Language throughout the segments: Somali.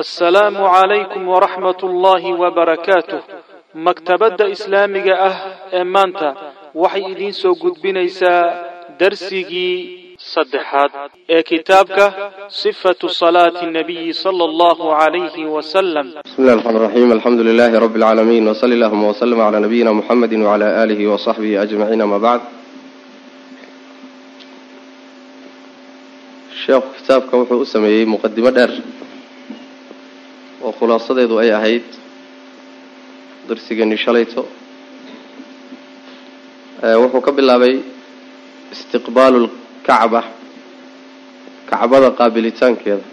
assalaamu calaykum waraxmat ullaahi wabarakaatuh maktabadda islaamiga ah ee maanta waxay idiin soo gudbinaysaa darsigii saddexaad ee kitaabka sifatu salaati nabiyi sala allahu calayhi wasalam bismi llahi raxmaan raxiim alxamdu lilaahi rabbi alcaalamiin wsali allahuma wslm calaa nabiyina muxamedi wcala aalihi wasaxbihi ajmaciin ama bacd sheekhu kitaabka wuxuu u sameeyey muqadimo dheer oo khulaasadeedu ay ahayd darsigeennii shalayto. Wuxuu ka bilaabay istiqbaalu lkacba kacbada qaabilitaankeeda.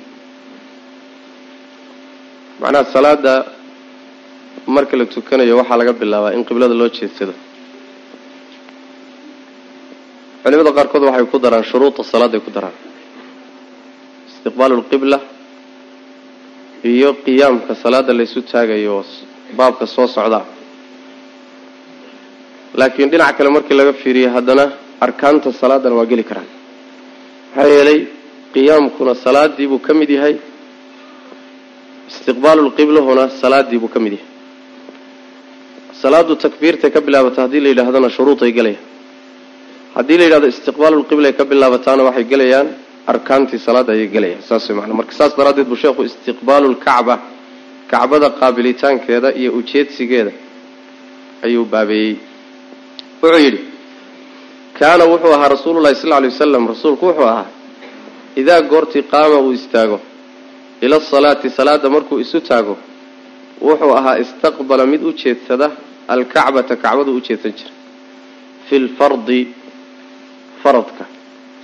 Macnaha salaada marka la tukanayo waxaa laga bilaabaa in qiblada loo jeedsado. Culimada qaarkood waxay ku daraan shuruuda salaaday ku daraan. Istiqbaalu lqibla iyo qiyaamka salaada laysu taagayo baabka soo socda. Laakiin dhinac kale markii laga fiiriyo haddana arkaanta salaadana waa geli karaan. Maxaa yeelay qiyaamkuna salaadii buu ka mid yahay istiqbaalu lqiblahuna salaadii buu ka mid yahay. Salaadu takbiirtay ka bilaabata haddii la yidhaahdana shuruuday gelayaan haddii la yidhahdo istiqbaalu lqiblay ka bilaabataana waxay gelayaan arkaantii salaada ayay gelayaan saas way macnaa marka saas daraaddeed buu sheekhu istiqbaalu lkacba kacbada qaabilitaankeeda iyo ujeedsigeeda ayuu baabeeyey. Wuxuu yidhi kaana wuxuu ahaa rasuululahi sal lay wasalam rasuulku wuxuu ahaa idaa goortii qaama uu istaago ila asalaati salaada markuu isu taago wuxuu ahaa istaqbala mid u jeedsada alkacbata kacbadu u jeedsan jira fi lfardi faradka.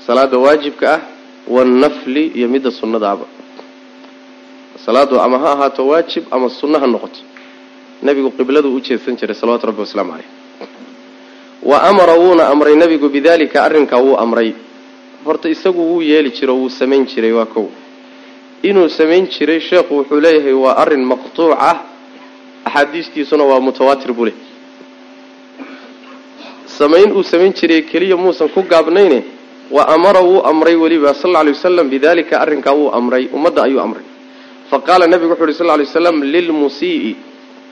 Salaada waajibka ah wannafli iyo midda sunnadaaba salaadu ama ha ahaato waajib ama sunno ha noqoto nebigu qibladu u jeedsan jiray salawatu rabbi wasalaamu caleyh wa amara wuuna amray nebigu bidalika arrinkaa wuu amray horta isagu wuu yeeli jiro wuu samayn jiray waa kow inuu samayn jiray sheekhu wuxuu leeyahay waa arrin maqtuuc ah axaadiistiisuna waa mutawaatir buu leh samayn uu samayn jiray keliya muusan ku gaabnayne wa amara wuu amray weliba sal lay wasalam bidalika arrinkaa wuu amray ummadda ayuu amray. Fa qaala nebigu wuxu uhi sal ly waslam lilmusii'i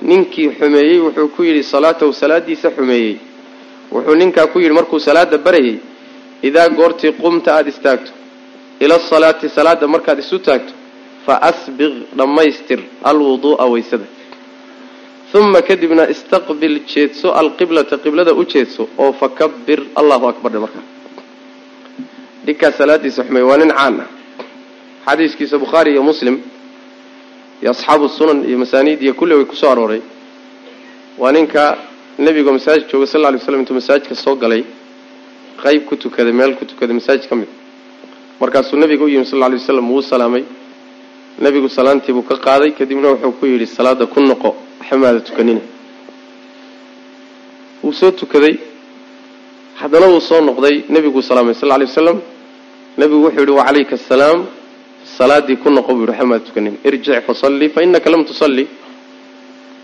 ninkii xumeeyey wuxuu ku yidhi salaatahu salaadiisa xumeeyey. Wuxuu ninkaa ku yidhi markuu salaada barayay idaa goortii qumta aada istaagto ila asalaati salaada markaad isu taagto fa asbiq dhammaystir alwuduu'a waysada. Uma kadibna istaqbil jeedso alqiblata qiblada u jeedso oo fakabir allahu akbar dhe markaa ninkaas salaadiisa xumeey waa nin caan ah. Xadiiskiisa bukhaari iyo muslim iyo asxaabu sunan iyo masaaniid iyo kulli way ku soo arooray. Waa ninka nebigoo masaajid jooga sal lla lay slam intuu masaajidka soo galay qayb ku tukaday meel ku tukaday masaajid ka mid. Markaasuu nebiga u yimi sal lla lay wuu salaamay. Nebigu salaantiibuu ka qaaday kadibna wuxuu ku yidhi salaada ku noqo xamaada tukanina wuu soo tukaday. Haddana wuu soo noqday nebiguu salaamay sal lla lay wasalam nebigu wuxuu yidhi wacalayka asalaam salaadii ku noqo buu yidhi xamaada tukanina irjic fasalli fa innaka lam tusalli.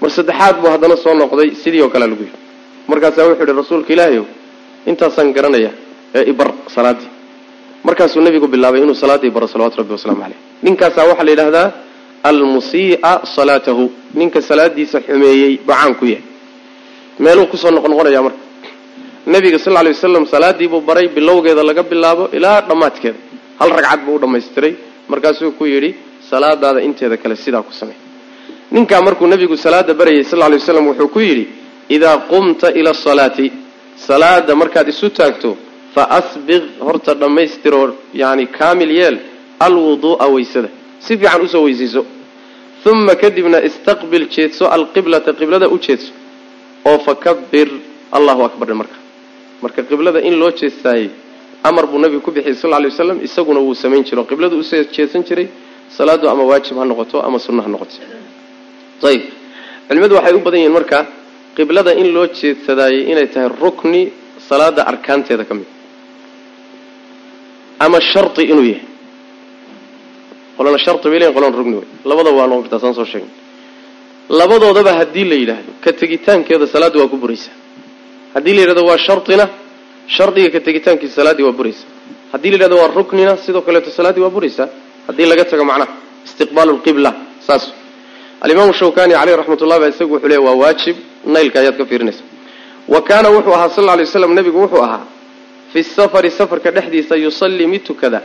Mar saddexaad buu haddana soo noqday sidii oo kalea lagu yidhi. Markaasaa wuxuu yidhi rasuulka ilaahayow intaasaan garanaya ee ibar salaaddii markaasuu nebigu bilaabay inuu salaaddii baro salawatu rabbi wasalaamu caleyh ninkaasaa waxaa la yidhahdaa almusii'a salaatahu. Ninka salaadiisa xumeeyey bacaan ku yahay. Meeluu ku soo noqnoqonaya marka nebiga sal lla lay wasalam salaadiibuu baray bilowgeeda laga bilaabo ilaa dhammaadkeeda. Hal ragcad buu u dhammaystiray. Markaasuu ku yidhi salaadaada inteeda kale sidaa ku samey ninkaa markuu nebigu salaada barayay sal lay waslam wuxuu ku yidhi idaa qumta ila asalaati salaada markaad isu taagto fa asbiq horta dhammaystiroo yani kaamil yeel alwuduu'a waysada si fiican u soo weysayso. Uma kadibna istaqbil jeedso alqiblata qiblada u jeedso. Oo fakabir allahu akbar marka marka qiblada in loo jeestaayey amar buu nabigu ku bixiyay sal lay waslam isaguna wuu samayn jiro qibladu u soo jeedsan jiray salaadu ama waajib ha noqoto ama sunno ha noqoto. Ayib culimadu waxay u badan yihiin marka qiblada in loo jeedsadaayey inay tahay rukni salaada arkaanteeda ka mid. Ama shardi inuu yahay. Qolana shardi bay leeyihiin qolana rugni wey labadaba waa noqon kartaa saan soo sheegnay labadoodaba haddii la yidhaahdo ka tegitaankeeda salaadda waa ku buraysaa haddii la yidhahdo waa shardina shardiga ka tegitaankiisa salaaddii waa buraysaa haddii la yidhahdo waa ruknina sidoo kaleeto salaaddii waa buraysaa haddii laga tago macnaha istiqbaalu lqibla saas. Alimaamu shawkani caleyh raxmatullah baa isagu wuxuu leey waa waajib naylka ayaad ka fiirinaysa. Wa kaana wuxuu ahaa sal lay slam nebigu wuxuu ahaa fi safari safarka dhexdiisa yusallii mid tukada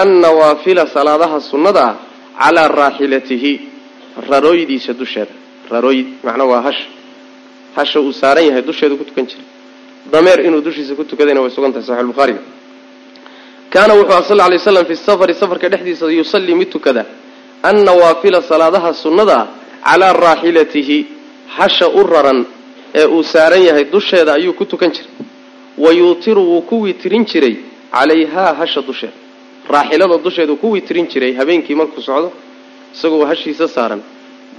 annawaafila salaadaha sunnada ah calaa raaxilatihi rarooydiisa dusheeda. Rarooy macnaa waa hash hasha uu saaran yahay dusheeda ku tukan jiray. Dameer inuu dushiisa ku tukadayna way sugan tahay saxix buhaariga kaana wuxuu aha sal lay slam fi safari safarka dhexdiisa yusallii mid tukada. Annawaafila salaadaha sunnada ah calaa raaxilatihi hasha u raran ee uu saaran yahay dusheeda ayuu ku tukan jiray. Wa yuutiru wuu ku witirin jiray calayhaa hasha dusheeda raaxilada dusheeda uu ku witirin jiray habeenkii markuu socdo isagoo hashiisa saaran.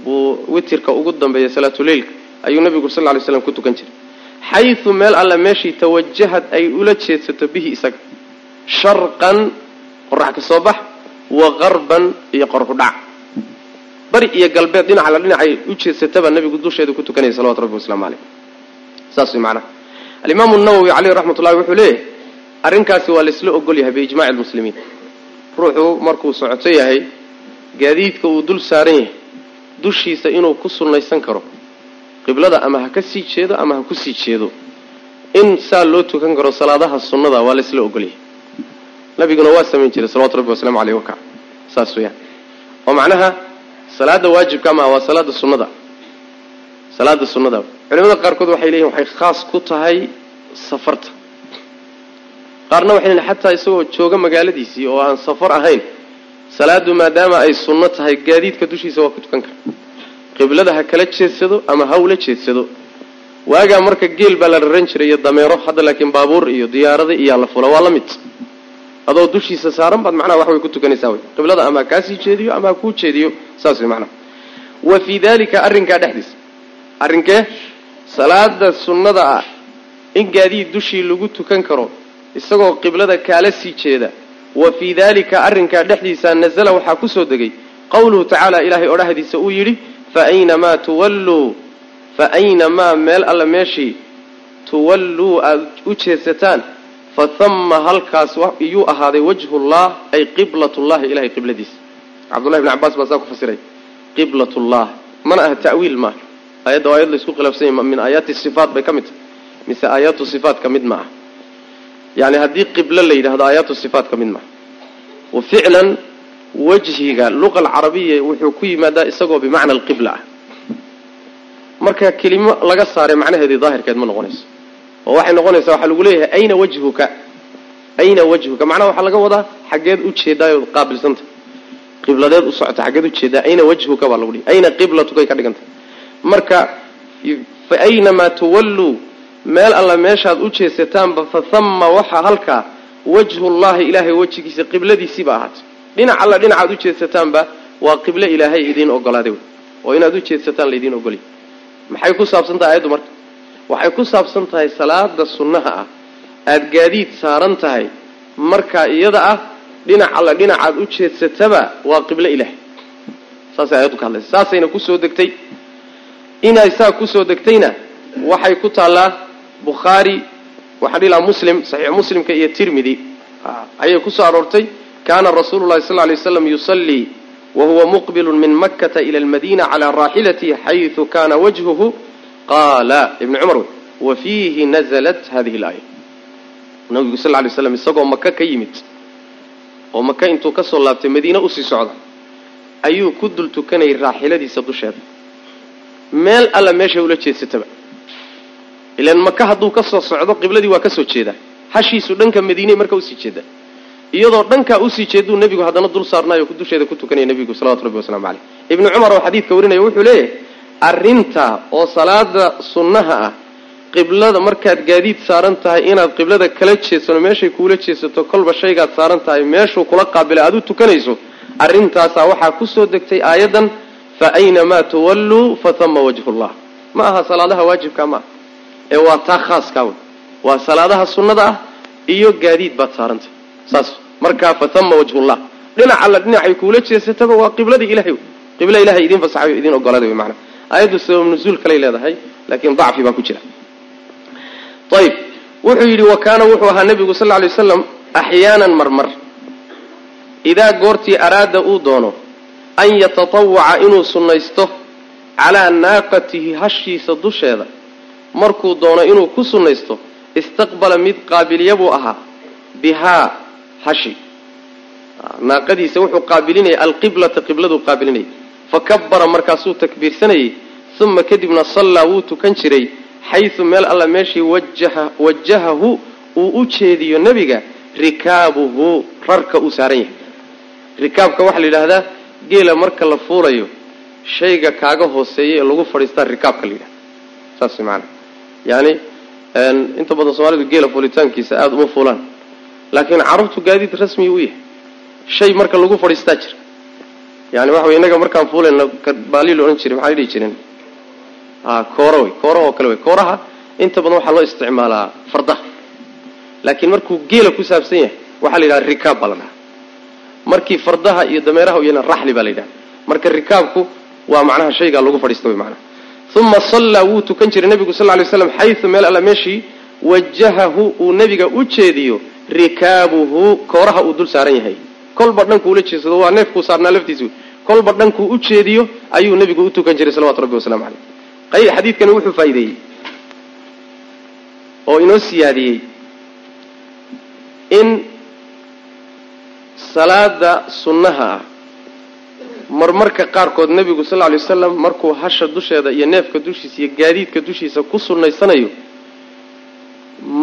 Buu witirka ugu dambeeya salaatuleylka ayuu nabigu sal lay slam ku tukan jiray. Xayu meel alla meeshii tawajahad ay ula jeedsato bihi isaga. Sharqan qorax ka soo bax wa qarban iyo qorxudhac bari iyo galbeed dhinaca la dhinacay u jeedsataba nabigu dusheeda ku tukanaya salawatu rabbi waslamu caleyh saas way macnaha. Alimaamu nawowi caleyh raxmat ullahi wuxuu leeyahay arrinkaasi waa laysla ogol yahay biijmaci lmuslimiin ruuxu markuu socoto yahay gaadiidka uu dul saaran yahay dushiisa inuu ku sunnaysan karo qiblada ama ha ka sii jeedo ama ha ku sii jeedo. In saa loo tukan karo salaadaha sunnada waa laysla ogolyahay. Nabiguna waa samayn jiray salawatu rabbi waslamu aleyh waka saas weyaan oo macnaha salaada waajibka maaha waa salaada sunnada. Salaada sunnada. Culimada qaarkood waxay leeyihiin waxay khaas ku tahay safarta. Qaarna waxay leeyihiin xataa isagoo jooga magaaladiisii oo aan safar ahayn. Salaadu maadaama ay sunno tahay gaadiidka dushiisa waa ku tukan kara qiblada ha kala jeedsado ama ha ula jeedsado. Waagaa marka geel baa la raran jiray iyo dameero hadda laakiin baabuur iyo diyaarada iyaa la fula waa la mid. Adoo dushiisa saaran baad macnaha wax way ku tukanaysaa wey qiblada ama ha kaasii jeediyo ama ha kuu jeediyo saas wey macnaha. Wa fii dalika arrinkaa dhexdiisa. Arrinkee salaada sunnada ah in gaadiid dushii lagu tukan karo isagoo qiblada kaala sii jeeda wa fii dalika arrinkaa dhexdiisa nazala waxaa ku soo degay. Qowluhu tacaala ilaahay odhahdiisa uu yidhi fa aynamaa tuwalluu fa aynamaa meel alla meeshii tuwalluu aada u jeedsataan fa hamma halkaas iyuu ahaaday wajhullah ay qiblatullahi ilahay qibladiisa cabdullahi bn cabaas baa saa ku fasiray qiblatullah mana aha ta'wiil maaha ayadda aayad laysku khilaafsanya min aayaati sifaat bay ka mid tahay mise aayaatu sifaat ka mid ma aha yani haddii qiblo la yidhahdo aayaatu sifaat ka mid maaha wa ficlan wajhiga luqa alcarabiya wuxuu ku yimaadaa isagoo bimacna alqibla ah. Marka kelimo laga saaray macnaheedii daahirkeed ma noqonayso. Oo waxay noqonaysaa waxaa lagu leeyahay ayna wajhuka? Ayna wajhuka? Macnaha waxaa laga wadaa xaggeed u jeedaayood qaabilsanta. Qibladeed u socota xaggeed u jeedaa ayna wajhuka? baa lagu dhihi. Ayna qiblatukay ka dhiganta. Marka fa aynamaa tuwalluu meel alla meeshaad u jeesataanba fa hamma waxaa halkaa wajhullahi ilaahay wejigiisa qibladiisiiba ahaatay dhinac alla dhinacaad u jeesataanba waa qiblo ilaahay idiin ogolaaday wey. Oo inaad u jeedsataan laydiin ogolya maxay ku saabsan tahay ayaddu marka? Waxay ku saabsan tahay salaada sunnaha ah. Aada gaadiid saaran tahay. Markaa iyada ah dhinac alla dhinacaad u jeedsataba waa qiblo ilaahay. Saasay ayaddu ka hadlaysa. Saasayna ku soo degtay. Inay saa ku soo degtayna waxay ku taallaa bukhaari waxaan dhihi lahaa muslim saxiix muslimka iyo tirmidi. Ayay ku soo aroortay kaana rasuulu llahi sal lay waslam yusallii wahuwa muqbilu min makkata ila almadina calaa raaxilatihi xaysu kana wajhuhu qaala ibni cumar wa fiihi nazalat hadihi laaya nabigu sal lay slam isagoo maka ka yimid oo maka intuu ka soo laabtay madiine u sii socda ayuu ku dul tukanayay raaxiladiisa dusheeda meel alla meeshay ula jeedsataba ilan maka hadduu ka soo socdo qibladii waa ka soo jeedaa hashiisu dhanka madiine marka u sii jeeda iyadoo dhankaa u sii jeeduu nebigu haddana dul saarnaayo dusheeda ku tukanaya nebigu salawatu rabbi waslamu caleyh ibnu cumar oo xadiidka warinaya wuxuu leeyahay arrinta oo salaada sunnaha ah qiblada markaad gaadiid saaran tahay inaad qiblada kala jeedsano meeshay kuula jeedsato kolba shaygaad saaran tahay meeshuu kula qaabila aad u tukanayso arrintaasaa waxaa ku soo degtay aayaddan fa aynamaa tuwalluu fa hama wajhullah ma aha salaadaha waajibka ma ee waa taa khaaskaa wey waa salaadaha sunnada ah iyo gaadiid baad saarantay saas markaa fa hama wajhullah. Dhinac alla dhinacay kuula jeesataba waa qibladii ilahay qibla ilahay idiin fasaxayo idiin ogolaaday wey maanaa aayaddu sabab nuzuul kalay leedahay laakiin dacfi baa ku jira. Ayib wuxuu yidhi wa kaana wuxuu ahaa nebigu sal ly waslam axyaanan marmar. Idaa goortii araada uu doono an yatatawaca inuu sunnaysto calaa naaqatihi hashiisa dusheeda markuu doono inuu ku sunnaysto istaqbala mid qaabiliya buu ahaa bihaa hashi. Naaqadiisa wuxuu qaabilinaya alqiblata qibladuu qaabilinaya fakabara markaasuu takbiirsanayay uma kadibna sallaa wuu tukan jiray xaysu meel alla meeshii wajahahu uu u jeediyo nebiga rikaabuhu rarka uu saaran yahay. Rikaabka waxaa la yidhaahdaa geela marka la fuulayo shayga kaaga hooseeya ee lagu fadhiistaa rikaabka la yidhahda saas maana yani inta badan soomaalidu geela fuulitaankiisa aada uma fuulaan laakiin carabtu gaadiid rasmi u yahay. Shay marka lagu fadhiistaa jira. Yani waxa wey innaga markaan fuulayna baali la odhan jiray maxaa dhihi jireen koora wey kooraha oo kale wey. Kooraha inta badan waxaa loo isticmaalaa fardaha laakiin markuu geela ku saabsan yahay waxaa la yidhaha rikaab baa la dhahaa. Markii fardaha iyo dameeraha iyana raxli baa la yidhaha marka rikaabku waa macnaha shaygaa lagu fadhiista wey macnaha. Uma sallaa wuu tukan jiray nebigu sal lay slam xayu meel alla meeshii wajahahu uu nebiga u jeediyo rikaabuhu kooraha uu dul saaran yahay. Kolba dhankuu ula jeedsado waa neefkuu saarnaa laftiisa wey kolba dhankuu u jeediyo ayuu nebigu u tukan jiray salawatu rabbi wasalamu caleyh xadiidkani wuxuu faa'iideeyey. Oo inoo siyaadiyey in salaada sunnaha ah marmarka qaarkood nebigu sal lla lay wasalam markuu hasha dusheeda iyo neefka dushiisa iyo gaadiidka dushiisa ku sunnaysanayo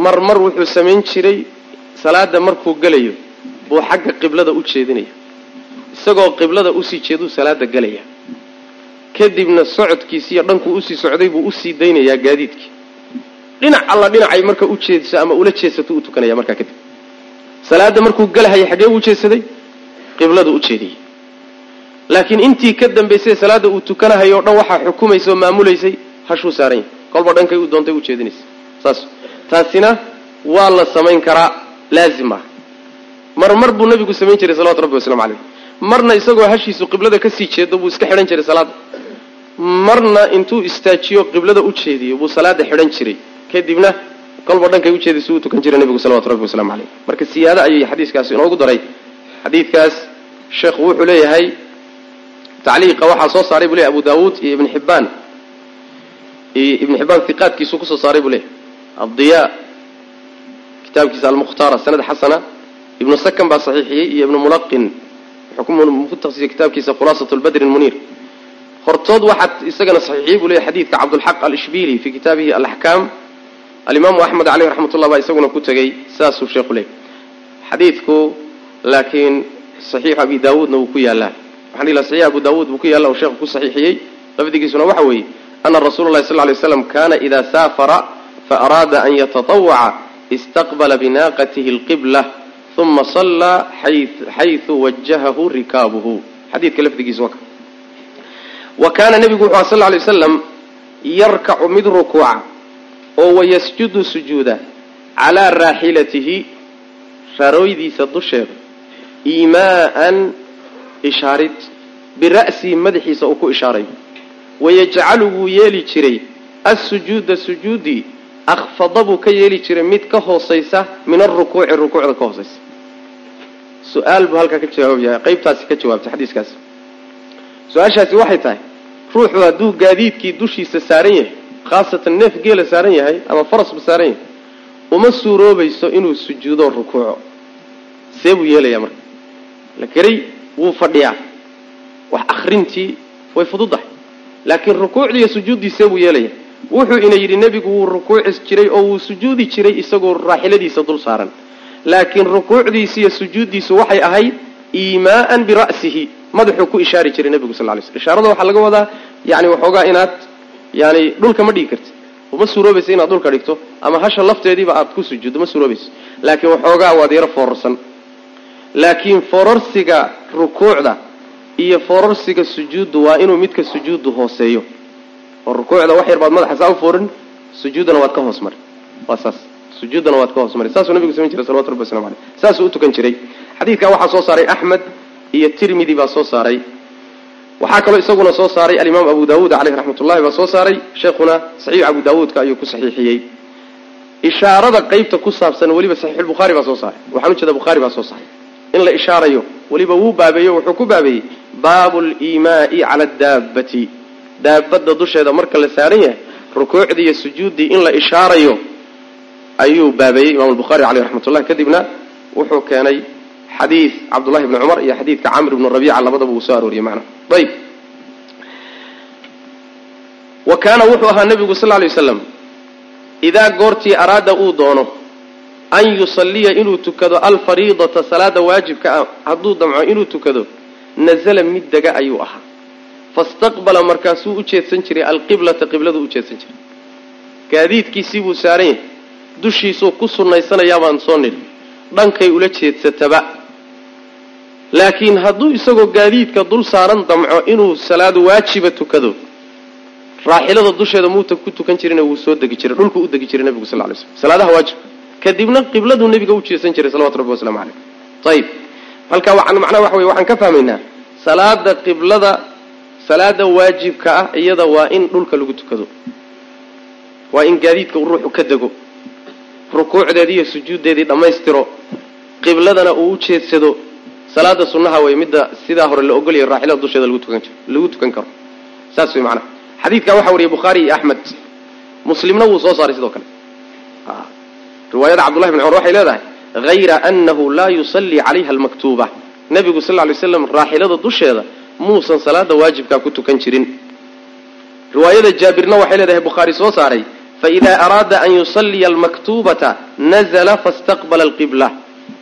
marmar wuxuu samayn jiray salaada markuu gelayo buu xagga qiblada u jeedinaya. Isagoo qiblada u sii jeeduu salaada gelaya. Kadibna socodkiisiiyo dhankuu u sii socday buu u sii daynayaa gaadiidkii. Dhinac alla dhinacay marka u jeediso ama ula jeedsato u tukanaya markaa kadib. Salaada markuu galahaya xaggee buu ujeedsaday qibladu u jeediyey laakiin intii ka dambaysay salaada uu tukanahayo o dhan waxaa xukumaysa oo maamulaysay hashuu saaran yahay kolba dhankay u doontay u jeedinaysa. Saas. Taasina waa la samayn karaa laazim ah marmar buu nabigu samayn jiray salawatu rabbi waslamu caleyh marna isagoo hashiisu qiblada ka sii jeedo buu iska xidhan jiray salaada marna intuu istaajiyo qiblada u jeediyo buu salaada xidhan jiray. Kadibna kolba dhankay ujeedaysa uu tukan jiray nebigu salawatu rabbi waslamu caleyh marka siyaado ayay xadiiskaasi inoogu daray. Xadiidkaas sheekhu wuxuu leeyahay tacliiqa waxaa soo saaray buu leeyahy abu daawuud iyo ibn xibbaan iyo ibn xibbaan hiqaadkiisuu ku soo saaray buu leeyahy addiya kitaabkiisa almukhtaara sanad xasana ibnu sakan baa saxiixiyey iyo ibnu mulaqin. Wuxuu kitaabkiisa khulaasat lbadri muniir hortood waxaad isagana saxiixiyey buu leeyahy xadiidka cabdulxaq alishbili fi kitaabihi alaxkaam alimaamu axmed caleyh raxmatullah baa isaguna ku tegey sidaasuu sheekhu leeyahy xadiidku laakiin saxiixu abi daawuudna wuu ku yaalaa waxaan dhihi laha saxiix abu daawuud buu ku yaalla oo sheekhu ku saxiixiyey. Lafdigiisuna waxa weeye ana rasuula sal lay slam kana ida saafara faaraada an yatatawaca istaqbala binaaqatihi alqibla uma sallaa xaysu wajahahu rikaabuhu xadiidka lafdigiisa waa ka wa kaana nebigu wuxu aha sal lay wasalam yarkacu mid rukuuca oo wayasjudu sujuuda calaa raaxilatihi rarooydiisa dusheeda iimaaan ishaarid bira'sihi madaxiisa uu ku ishaarayo wayajcalu wuu yeeli jiray assujuuda sujuudii akhfada buu ka yeeli jiray mid ka hoosaysa min arukuuci rukuucda ka hoosaysa su'aal buu halkaa ka jawaabaya qaybtaasi ka jawaabtay xadiiskaasi su'aashaasi waxay tahay ruuxu hadduu gaadiidkii dushiisa saaran yahay khaasatan neef geela saaran yahay ama farasba saaran yahay uma suuroobayso inuu sujuudo rukuuco see buu yeelayaa marka la keray wuu fadhiyaa wax akrintii way fududahay laakiin rukuucdii iyo sujuuddii see buu yeelaya wuxuu ina yidhi nebigu wuu rukuuci jiray oo wuu sujuudi jiray isagoo raaxiladiisa dul saaran. Laakiin rukuucdiisi iyo sujuuddiisu waxay ahayd iimaaan bira'sihi. Madaxuu ku ishaari jiray nebigu sal lay sl ishaarada waxaa laga wadaa yani waxoogaa inaad yani dhulka ma dhigi karti uma suuroobaysa inaad dhulka dhigto ama hasha lafteediiba aad ku sujuuddo ma suuroobayso laakiin waxoogaa waad yaro foorarsan. Laakiin fororsiga rukuucda iyo fororsiga sujuuddu waa inuu midka sujuuddu hooseeyo oo rukuucda wax yar baad madaxa saa u foorin sujuuddana waad ka hoos mari waa saas. Sujuuddana waad ka hoos mari saasuu nabigu samayn jiray salawatu rabbi waslamu aleyh saasuu u tukan jiray. Xadiidkan waxaa soo saaray axmed iyo tirmidi baa soo saaray. Waxaa kaloo isaguna soo saaray alimaam abu daawuud caleyh raxmatullahi baa soo saaray. Sheekhuna saxiix abu daawuudka ayuu ku saxiixiyey. Ishaarada qeybta ku saabsan weliba saxiixulbukhaari baa soo saaray. Waxaan ujeeda bukhaari baa soo saaray. In la ishaarayo weliba wuu baabeeyo wuxuu ku baabeeyey baabu liimaa'i cala adaabbati daabadda dusheeda marka la saaran yahay rukuucdii iyo sujuuddii in la ishaarayo ayuu baabeeyey imam albukhaari caleyh raxmat ullah kadibna wuxuu keenay xadiid cabdullahi bni cumar iyo xadiidka camr ibnu rabiica labadaba uu soo arooriyey macnaha ayb wa kaana wuxuu ahaa nebigu sal lay waslam idaa goortii araada uu doono an yusalliya inuu tukado alfariidata salaada waajibka ah hadduu damco inuu tukado nazala mid dega ayuu ahaa fastaqbala markaasuu u jeedsan jiray alqiblata qibladu u jeedsan jiray. Gaadiidkiisii buu saaran yahay. Dushiisuu ku sunnaysanayaa baan soo nidhi. Dhankay ula jeedsataba. Laakiin hadduu isagoo gaadiidka dul saaran damco inuu salaad waajiba tukado raaxilada dusheeda muuta ku tukan jirina wuu soo degi jiray dhulku u degi jiray nebigu sal lay slm salaadaha waajibka kadibna qibladuu nebiga u jeesan jiray salawatu rabbi waslamu caleyh ayib halkaa waxaan macnaha waxa wey waxaan ka fahmaynaa. Salaada qiblada salaada waajibka ah iyada waa in dhulka lagu tukado. Waa in gaadiidka uu ruuxu ka dego. Rukuucdeedii iyo sujuuddeedii dhammaystiro. Qibladana uu u jeedsado. Salaada sunnaha wey midda sidaa hore la ogolyahay raaxilada dusheeda lagu tukan lagu tukan karo. Saas wey macnaha xadiidkan waxaa wariyay bukhaari iyo axmed muslimna wuu soo saaray sidoo kale. Riwaayada cabdullahi bn cumar waxay leedahay hayra annahu laa yusallii calayha almaktuuba. Nebigu sal ly slam raaxilada dusheeda muusan salaada waajibkaa ku tukan jirin. Riwaayada jaabirna waxay leedahay bukhaari soo saaray faidaa araada an yusalliya almaktuubata nazla fastaqbala alqibla.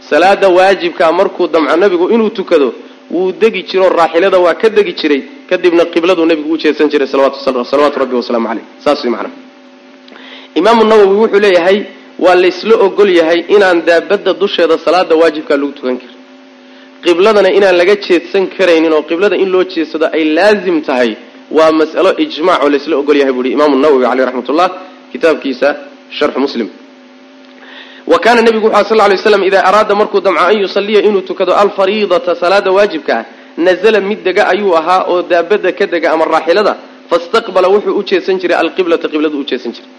Salaada waajibkaa markuu damco nebigu inuu tukado wuu degi jiroo raaxilada waa ka degi jiray kadibna qibladuu nebigu u jeedsan jiray salawaatu rabbi wasalaamu caleyh saas way macnaha imaamu nawowi wuxuu leeyahay waa laysla ogol yahay inaan daabadda dusheeda salaada waajibkaa lagu tukan karin qibladana inaan laga jeedsan karaynin oo qiblada in loo jeedsado ay laazim tahay waa mas'alo ijmac oo laysla ogol yahay buu yihi imaamu nawowi caleyh raxmatullah kitaabkiisa sharxu muslim. Wa kaana nebigu wuxu sal lay slam idaa araada markuu damco an yusalliya inuu tukado alfariidata salaada waajibka ah nazala mid dega ayuu ahaa oo daabadda ka dega ama raaxilada fastaqbala wuxuu u jeedsan jiray alqiblata qibladu u jeedsan jiray.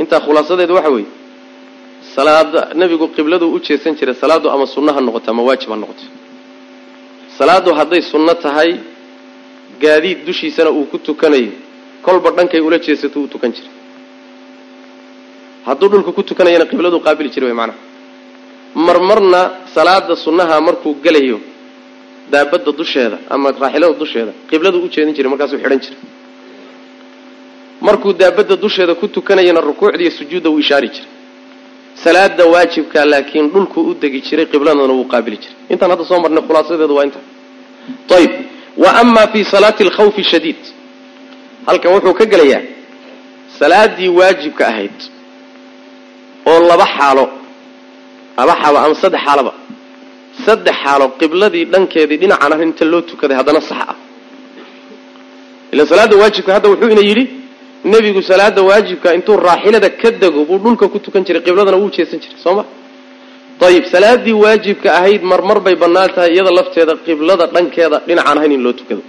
Intaa khulaasadeedu waxa weeye salaada nebigu qibladu u jeedsan jiray salaadu ama sunno ha noqoto ama waajib ha noqoto. Salaadu hadday sunno tahay gaadiid dushiisana uu ku tukanayo kolba dhankay ula jeesato uu tukan jiray. Hadduu dhulka ku tukanayana qibladuu qaabili jiray way macnaha. Marmarna salaada sunnaha markuu gelayo daabadda dusheeda ama raaxilada dusheeda qibladuu u jeedin jiray markaasuu xidhan jiray. Markuu daabadda dusheeda ku tukanayana rukuucdiiyo sujuudda wuu ishaari jiray salaada waajibka laakiin dhulkuu u degi jiray qibladana wuu qaabili jiray. Intaan hadda soo marnay khulaasadeedu waa inta. Ayib wa amaa fii salaati alkhawfi shadiid. Halkan wuxuu ka gelayaa salaadii waajibka ahayd oo laba xaalo laba xaalo ama saddex xaaloba saddex xaalo qibladii dhankeedii dhinacan inta loo tukaday haddana sax ah. Ila salaada waajibka hadda wuxuu ina yidhi nebigu salaada waajibka intuu raaxilada ka dego buu dhulka ku tukan jiray qibladana wuu jeesan jiray soo ma? Ayib salaadii waajibka ahayd marmar bay bannaan tahay iyada lafteeda qiblada dhankeeda dhinacaan ahayn in loo tukado.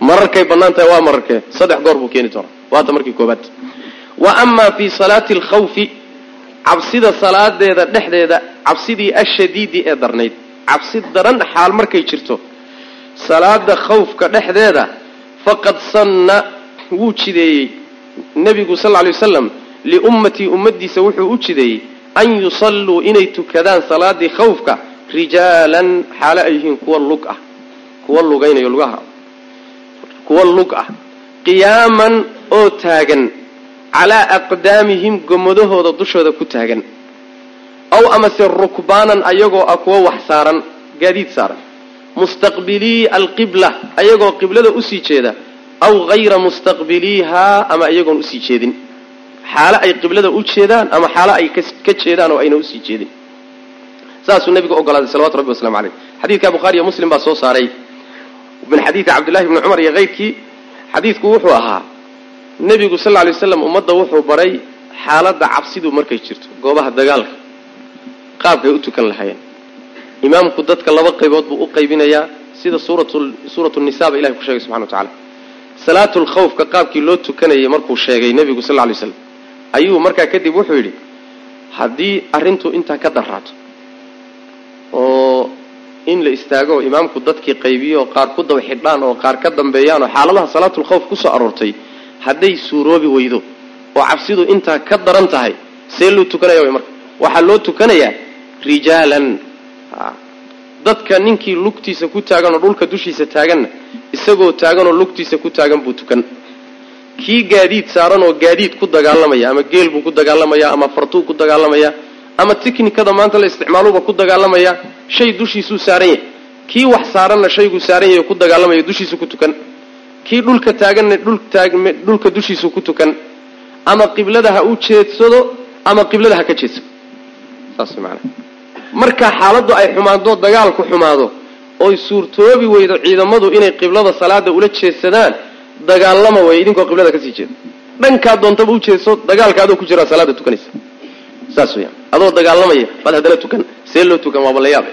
Mararkay bannaan tahay waa mararkee saddex goor buu keeni doonaa waata markii koobaad wa amaa fii salaati alkhawfi cabsida salaadeeda dhexdeeda cabsidii ashadiidi ee darnayd. Cabsi daran xaal markay jirto salaada khawfka dhexdeeda faqad sanna wuu jideeyey nebigu sal lla lay wasalam liummatii ummaddiisa wuxuu u jideeyey an yusalluu inay tukadaan salaadii khawfka rijaalan xaalo ay yihiin kuwa lug ah kuwa lugaynayo lugaha kuwa lug ah qiyaaman oo taagan calaa aqdaamihim gomadahooda dushooda ku taagan aw amase rukbaanan ayagoo ah kuwa wax saaran gaadiid saaran mustaqbilii alqibla ayagoo qiblada u sii jeeda aw hayra mustaqbiliihaa ama iyagoon u sii jeedin. Xaalo ay qiblada u jeedaan ama xaalo ay ka jeedaan oo ayna u sii jeedin. Saasuu nabigu ogolaaday salawatu rabbi waslamu caleyh xadiidka bukhaariiyo muslim baa soo saaray. Min xadiidi cabdillahi bni cumar iyo keyrkii xadiidku wuxuu ahaa nebigu sal lay waslam ummadda wuxuu baray xaaladda cabsidu markay jirto goobaha dagaalka qaabkay u tukan lahaayeen. Imaamku dadka laba qaybood buu u qaybinayaa sida suuratu nisaaba ilahay ku sheegay subxana wa tacala salaatul khawfka qaabkii loo tukanayay markuu sheegay nebigu sal lay slam ayuu markaa kadib wuxuu yidhi haddii arrintu intaa ka darraato oo in la istaago oo imaamku dadkii qaybiyo oo qaar ku daba xidhaan oo qaar ka dambeeyaan oo xaaladaha salaatulkhawf ku soo aroortay hadday suuroobi weydo oo cabsidu intaa ka daran tahay see loo tukanaya marka. Waxaa loo tukanayaa rijaalan dadka ninkii lugtiisa ku taagan oo dhulka dushiisa taaganna isagoo taagan oo lugtiisa ku taagan buu tukan. Kii gaadiid saaran oo gaadiid ku dagaalamaya ama geel buu ku dagaalamaya ama fartuu ku dagaalamaya ama tiknikada maanta la isticmaaluba ku dagaalamaya shay dushiisuu saaran yahay kii wax saaranna shayguu saaran yahay ku dagaalamaya dushiisu ku tukan. Kii dhulka taaganna dhulka dushiisu ku tukan. Ama qiblada ha u jeedsado ama qiblada ha ka jeedsado. Saas maanaa marka xaaladdu ay xumaado dagaalku xumaado oy suurtoobi weydo ciidamadu inay qiblada salaada ula jeedsadaan dagaalama way idinkoo qiblada ka sii jeeda dhankaa doontaba u jeedso dagaalka adoo ku jiraa salaada tukanaysa. Saas weyaan adoo dagaalamaya baad haddana tukan see loo tukan waaba la yaabe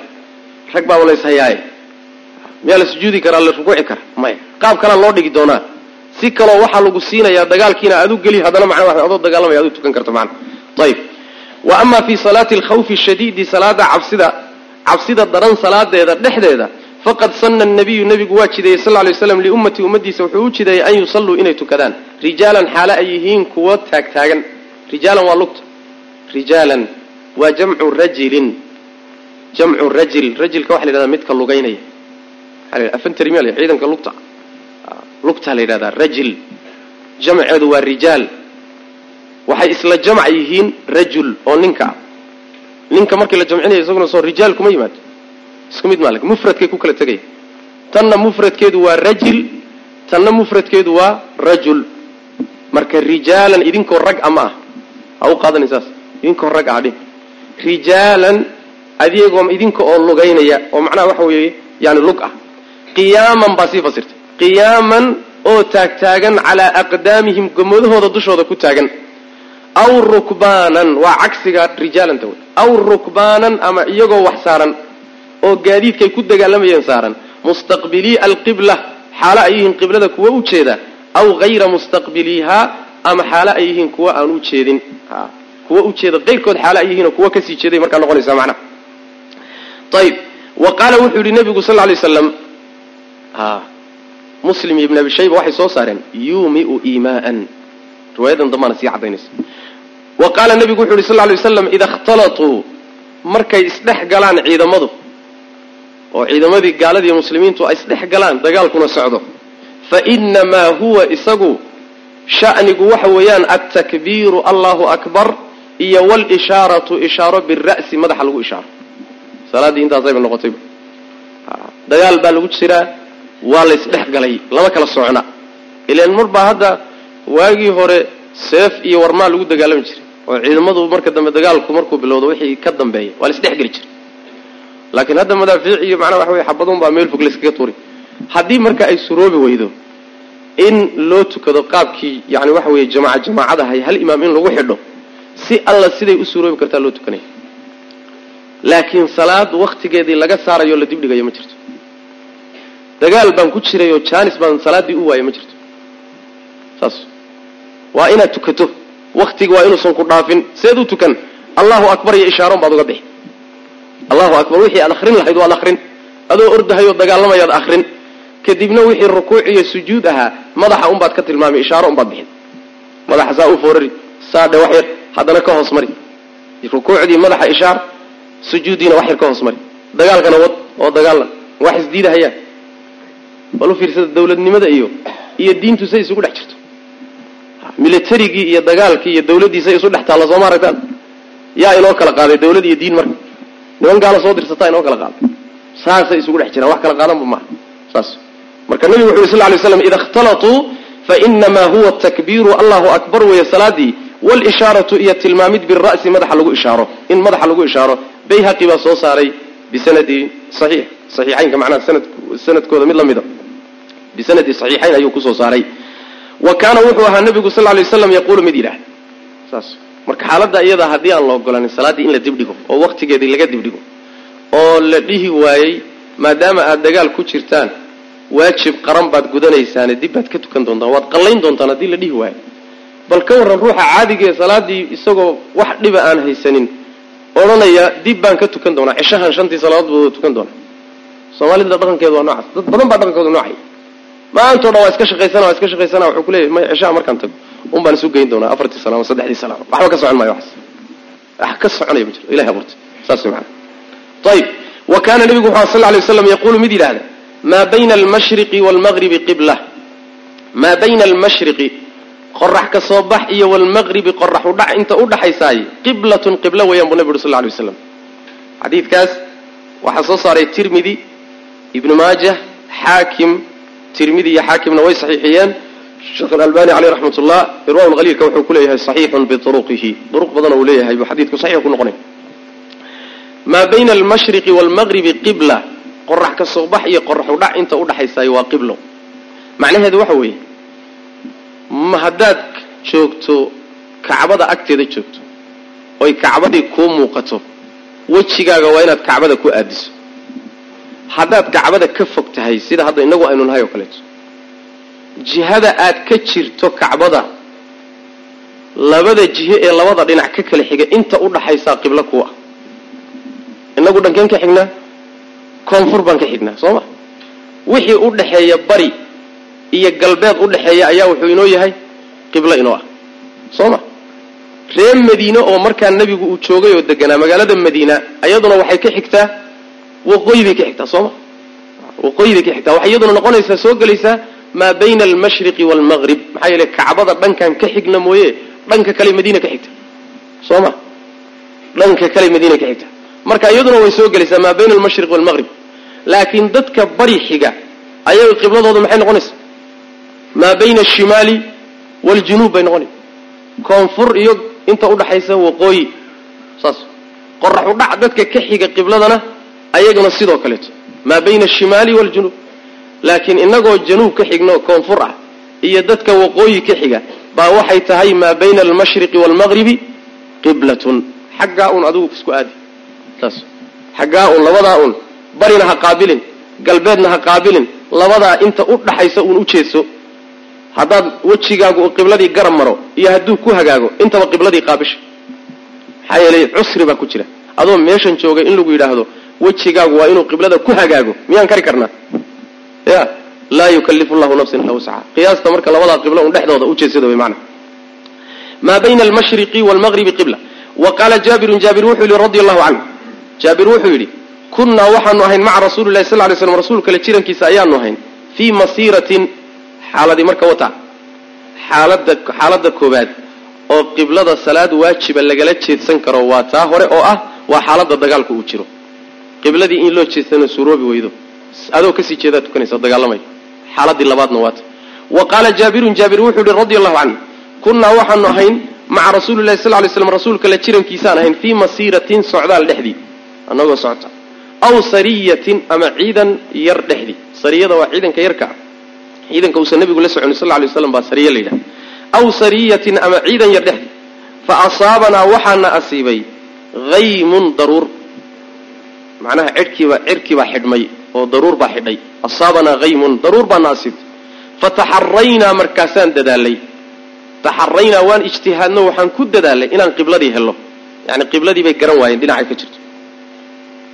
rag baaba la ishayaaye miyaa la sujuudi karaa la rukuuci kara maya qaab kalea loo dhigi doonaa. Si kaloo waxaa lagu siinayaa dagaalkiina aad u geli haddana macnaa adoo dagaalamaya ad u tukan karto macna ayib wa ama fi salaati alkhawfi shadiidi salaada cabsida cabsida daran salaadeeda dhexdeeda faqad sana nabiyu nabigu waa jideeyey sal lay slam liummatii ummadiisa wuxuu u jideeyey an yusalluu inay tukadaan. Rijaalan xaale ay yihiin kuwo taagtaagan. Rijaalan waa lugta. Rijaalan waa jamcu rajilin. Jamcu rajil. Rajilka waxa la yhahdaa midka lugaynaya. Afantrimiya ciidanka lugta. Lugtaa la yidhahdaa rajil. Jamceedu waa rijaal waxay isla jamc yihiin rajul oo ninka. Ah ninka markii la jamcinaya isaguna soo rijaal kuma yimaado isku mid maal mufradkay ku kala tegaya tanna mufradkeedu waa rajil tanna mufradkeedu waa rajul. Marka rijaalan idinkoo rag ama ah ha u qaadanay saas idinkoo rag ah dhin rijaalan adigoo idinka oo lugaynaya oo macnaha waxa weeye yani lug ah. Qiyaaman baa sii fasirtay. Qiyaaman oo taagtaagan calaa aqdaamihim gomadahooda dushooda ku taagan aw rukbaanan waa cagsiga rijaalanta wey aw rukbaanan ama iyagoo wax saaran oo gaadiidkay ku dagaalamayeen saaran mustaqbilii alqibla xaalo ay yihiin qiblada kuwa u jeeda aw hayra mustaqbiliihaa ama xaalo ay yihiin kuwa aan u jeedin. Kuwa ujeeda qayrkood xaalo ay yihiin oo kuwa ka sii jeeday markaa noqonaysaa macnaha ayib wa qaala wuxuu yihi nabigu sal lay slam muslim ibn abi shayba waxay soo saareen yuumiu iimaaan. Riwaayadan dambana sii cadaynaysa wa qaala nabigu wuxu yhi sal lay waslam ida ikhtalatuu markay isdhex galaan ciidamadu oo ciidamadii gaaladiiyo muslimiintu ay isdhex galaan dagaalkuna socdo. Fa inamaa huwa isagu sha'nigu waxa weeyaan altakbiiru allahu akbar iyo walishaaratu ishaaro bira'si madaxa lagu ishaaro. Salaaddii intaasayba noqotayba dagaal baa lagu jiraa waa la isdhex galay lama kala socna ilaan mar baa hadda waagii hore seef iyo warmaa lagu dagaalami jiray oo ciidamadu marka dambe dagaalku markuu bilowdo wixii ka dambeeya waa la isdhex geli jiray. Laakiin hadda madaafiic iyo macnaha waxa wey xabadun baa meel fog layskaga tuuri. Haddii marka ay suroobi weydo in loo tukado qaabkii yani waxa weeye jamaaca jamaacadahay hal imaam in lagu xidho si alla siday u suroobi kartaa loo tukanaya. Laakiin salaad waktigeedii laga saarayo la dibdhigayo ma jirto. Dagaal baan ku jiray oo janis baan salaaddii u waayay ma jirto. Saas. Waa inaad tukato waktiga waa inuusan ku dhaafin seed u tukan. Allahu akbar iyo ishaaron baad uga bixi. Allahu akbar wixii aad akrin lahayd waad akrin adoo ordahayoo dagaalamayaad akrin kadibna wixii rukuuc iyo sujuud ahaa madaxa unbaad ka tilmaamay ishaaro unbaad bixin. Madaxa saa u foorari saadhe wax yar haddana ka hoos mari. Rukuucdii madaxa ishaar sujuuddiina wax yar ka hoos mari. Dagaalkana wad oo dagaalan wax isdiidahayaan bal u fiirsada dawladnimada iyo iyo diintu say isugu dhex jirto militarigii iyo dagaalkii iyo dawladdii say isu dhex taalla sooma aragtaan? Yaa inoo kala qaaday dawlad iyo diin marka. Niman gaala soo dirsataa inoo kala qaaday. Saasay isugu dhex jiraan wax kala qaadanba maaha saas. Marka nabigu wuxu yhi sal lay slam ida ikhtalatuu fainamaa huwa takbiiru allahu akbar weeye salaadii walishaaratu iyo tilmaamid bira'si madaxa lagu ishaaro. In madaxa lagu ishaaro bayhaqi baa soo saaray bisanadi saxiix. Saxiixaynka macnaha sanad sanadkooda mid la mida. Bisanadi saxiixayn ayuu ku soo saaray wa kaana wuxuu ahaa nabigu sal lay waslam yaquulu mid yidhaah. Saas. Marka xaaladda iyada haddii aan la ogolanin salaaddii in la dibdhigo oo waktigeedii laga dibdhigo oo la dhihi waayey maadaama aada dagaal ku jirtaan waajib qaran baad gudanaysaane dib baad ka tukan doontaan waad qallayn doontaan haddii la dhihi waayo bal ka warran ruuxa caadigaee salaaddii isagoo wax dhiba aan haysanin odhanaya dib baan ka tukan doonaa cishahan shantii salaadood buu tukan doonaa. Soomaalida dhaqankeedu waa noocaas. Dad badan baa dhaqankoodu noocay maantao dhan waa iska shaqaysana waa iska shaqaysana. Wuxuu kuleeyahy may cishaha markaan tago un baan isu geyn doonaa afartii sano ama saddexdii sano. Waxba ka socon maayo waxaas. Wax ka soconaya ma jiro. Ilahay abuurtay. Saas way macana ayib wa kaana nebigu wuxu sal lay waslam yaquulu mid yidhahda maa bayna almashriqi waalmagribi qibla. Maa bayna almashriqi qorax ka soo bax iyo waalmaqribi qorax udhac inta u dhaxaysaay qiblatun qiblo weeyaan buu nebi uri sal lay waslam xadiidkaas waxaa soo saaray tirmidi ibnu maajah xaakim tirmidi iyo xaakimna way saxiixiyeen. Sheekh alalbani caleyh raxmat ullah irwa lhaliilka wuxuu ku leeyahay saxiixun biuruqihi duruq badan uu leeyahay buu xadiidku saxiix ku noqonay. Maa bayna almashriqi waalmaqribi qibla? Qorax ka soo bax iyo qorax udhac inta udhaxaysaay waa qiblo. Macnaheedu waxa weeye ma haddaad joogto kacbada agteeda joogto oy kacbadii kuu muuqato wejigaaga waa inaad kacbada ku aadiso haddaad kacbada ka fog tahay sida hadda inagu aynu nahay oo kaleeto. Jihada aad ka jirto kacbada labada jihe ee labada dhinac ka kala xiga inta u dhaxaysaa qiblo ku ah inagu dhankeen ka xignaa koonfur baan ka xignaa soo ma? Wixii u dhaxeeya bari iyo galbeed u dhaxeeya ayaa wuxuu inoo yahay qiblo inoo ah soo ma? Reer madiine oo markaa nebigu uu joogay oo deganaa magaalada madiina iyaduna waxay ka xigtaa waqooyi bay ka xigtaa sooma waqooyi bay ka xigtaa waxay iyaduna noqonaysaa soo gelaysaa maa bayna almashriqi waalmaqrib maxaa yeele kacbada dhankan ka xigna mooye dhanka kale madiina ka xigta soo ma dhanka kale madiina ka xigta marka iyaduna way soo gelaysaa maa bayna almashriq waalmaqrib laakiin dadka bari xiga ayaga qibladooda maxay noqonaysaa maa bayna ashimaali waaljunuub bay noqonaysa koonfur iyo inta udhaxaysa waqooyi saas qorax udhac dadka ka xiga qibladana ayaguna sidoo kaleeto maa bayna ashimaali waaljunuub laakiin inagoo januub ka xigno koonfur ah iyo dadka waqooyi ka xiga baa waxay tahay maa bayna almashriqi waalmaqribi qiblatun. Xaggaa un adigu isku aadi. Saas xaggaa un labadaa un barina ha qaabilin galbeedna ha qaabilin labadaa inta u dhaxaysa uun u jeedso haddaad wejigaagu qibladii garab maro iyo hadduu ku hagaago intaba qibladii qaabisha maxaa yeelay cusri baa ku jira. Adoo meeshan joogay in lagu yidhaahdo wejigaagu waa inuu qiblada ku hagaago. Miyaan kari karnaa? Ya laa yukallifu llahu nafsan illa wuscaha qiyaasta marka labadaa qiblo un dhexdooda ujeedsada way macana maa bayna almashriqi waalmaqribi qibla. Wa qaala jaabirun jaabir wuxuu yidhi radia allahu canhu jaabir wuxuu yidhi kunnaa waxaanu ahayn maca rasuuli lahi sal ly slam rasuulkale jirankiisa ayaanu ahayn fii masiiratin xaaladii marka wata xaalada xaaladda koobaad oo qiblada salaad waajiba lagala jeedsan karo waa taa hore oo ah waa xaaladda dagaalka uu jiro qibladii in loo jeedsano suuroobi weydo. Adoo ka sii jeedaa tukanaysa dagaalamay. Xaaladii labaadna waata wa qaala jaabirun jaabir wuxuu yihi radia allahu canhu kunnaa waxaanu ahayn maca rasuulilahi sal lay slam rasuulka la jirankiisaan ahayn fii masiiratin socdaal dhexdii. Anagoo socota. Aw sariyatin ama ciidan yar dhexdii. Sariyada waa ciidanka yarka ah. Ciidanka uusan nabigu la soconi sal lay waslam baa sariya la yidhaha aw sariyatin ama ciidan yar dhexdii. Fa asaabanaa waxaana asiibay haymun daruur macnaha cidhkiibaa cirkiibaa xidhmay oo daruur baa xidhay. Asaabanaa haymun daruur baana asiibtay fataxaraynaa markaasaan dadaalay. Taxaraynaa waan ijtihaadno waxaan ku dadaalay inaan qibladii helo yani qibladii bay garan waayeen dhinacay ka jirto.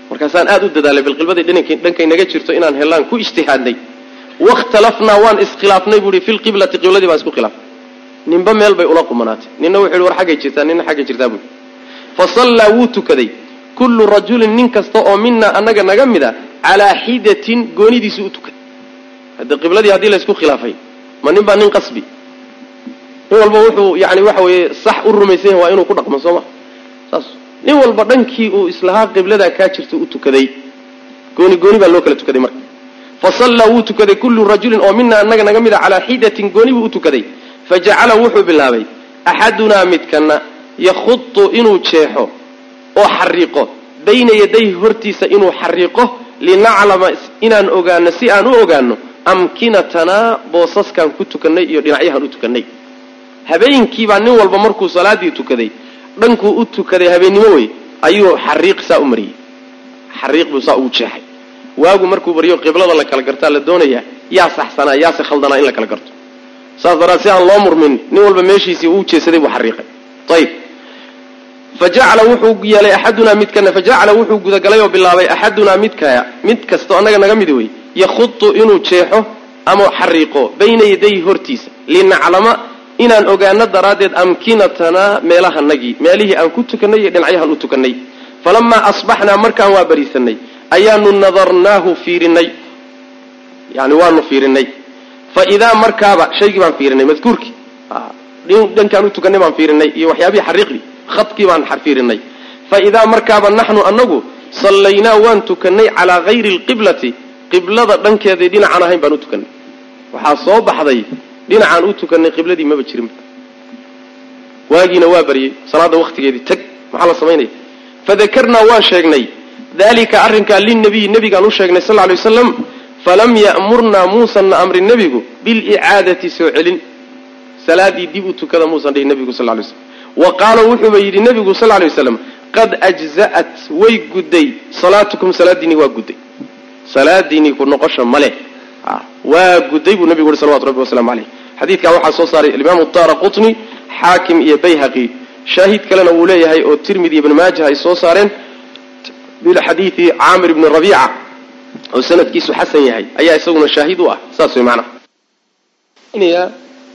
Markaasaan aada u dadaalay bal qibladii dhankay naga jirto inaan helaan ku ijtihaadnay. Wakhtalafnaa waan iskhilaafnay buuhi fi lqiblati qibladii baan isku khilaafnay ninba meel bay ula qumanaatay. Nina wuxuu yihi war xaggay jirtaa nina xaggay jirtaa buui fa sallaa wuu tukaday kullu rajulin nin kasta oo minaa annaga naga mid a calaa xidatin goonidiisu u tukaday hadda qibladii haddii laysku khilaafay ma nin baa nin qasbi. Nin walba wuxuu yani waxa weeye sax u rumaysan yahay waa inuu ku dhaqmo soo ma? Saas. Nin walba dhankii uu islahaa qibladaa kaa jirta u tukaday. Gooni gooni baa loo kala tukaday marka. Fa sallaa wuu tukaday kullu rajulin oo minaa annaga naga mid a calaa xidatin gooni buu u tukaday. Fa jacala wuxuu bilaabay axadunaa midkana yakhudu inuu jeexo oo xariiqo. Bayna yaday hortiisa inuu xariiqo linaclama inaan ogaano si aan u ogaano amkinatanaa boosaskaan ku tukannay iyo dhinacyahaan u tukannay. Habeenkiibaa nin walba markuu salaadii tukaday dhankuu u tukaday habeennimo wey ayuu xariiq saa u mariyey. Xariiq buu saa ugu jeexay. Waagu markuu baryo qiblada la kala gartaa la doonayaa yaa saxsanaa yaase khaldanaa in la kala garto. Saas daraad si aan loo murmin nin walba meeshiisii uu jeesaday buu xariiqay. Ayib fajacala wuxuu yeelay axadunaa midkana fajacala wuxuu gudagalay oo bilaabay axadunaa midka mid kastoo annaga naga mid wey yakhutu inuu jeexo ama xariiqo bayna yadayhi hortiisa linaclama inaan ogaano daraaddeed amkinatanaa meelahanagii meelihii aan ku tukanay iyo dhinacyahan u tukanay falamaa asbaxnaa markaan waa bariisanay ayaanu nadarnaahu fiirinay yani waanu fiirinay fa idaa markaaba shaygii baan fiirinay madkuurkii dhankaan u tukanay baan fiirinay iyo waxyaabihii xariiqdii khadkii baan fiirinay fa idaa markaaba naxnu anagu sallaynaa waan tukanay calaa hayri lqiblati qiblada dhankeeday dhinacaan ahayn baan u tukanay. Waxaa soo baxday dhinacaan u tukanay qibladii maba jirinba waagiina waa baryey salaada waktigeedii tag maxaa la samaynaya? Fadakarnaa waan sheegnay dalika arrinkaa linabiyi nebigaan u sheegnay sal ly wasalam falam ya'murnaa muusanna amri nebigu bilicaadati soo celin. Salaadii dib u tukada muusan dhihin nebigu sal lay slam wa qaala wuxuuba yidhi nebigu sal lay waslam qad ajza'at way gudday salaatukum salaadiinii waa gudday. Salaadiinii ku noqosha ma leh. Waa gudday buu nebigu yuri salawatu rabbi waslamu caleyh xadiidkaa waxaa soo saaray alimaamu daara qutni xaakim iyo bayhaqi. Shaahid kalena wuu leeyahay oo tirmidi ibn maaja ay soo saareen. Bilxadiidi caamir ibni rabiica oo sanadkiisu xasan yahay. Ayaa isaguna shaahid u ah. Saas way macnaha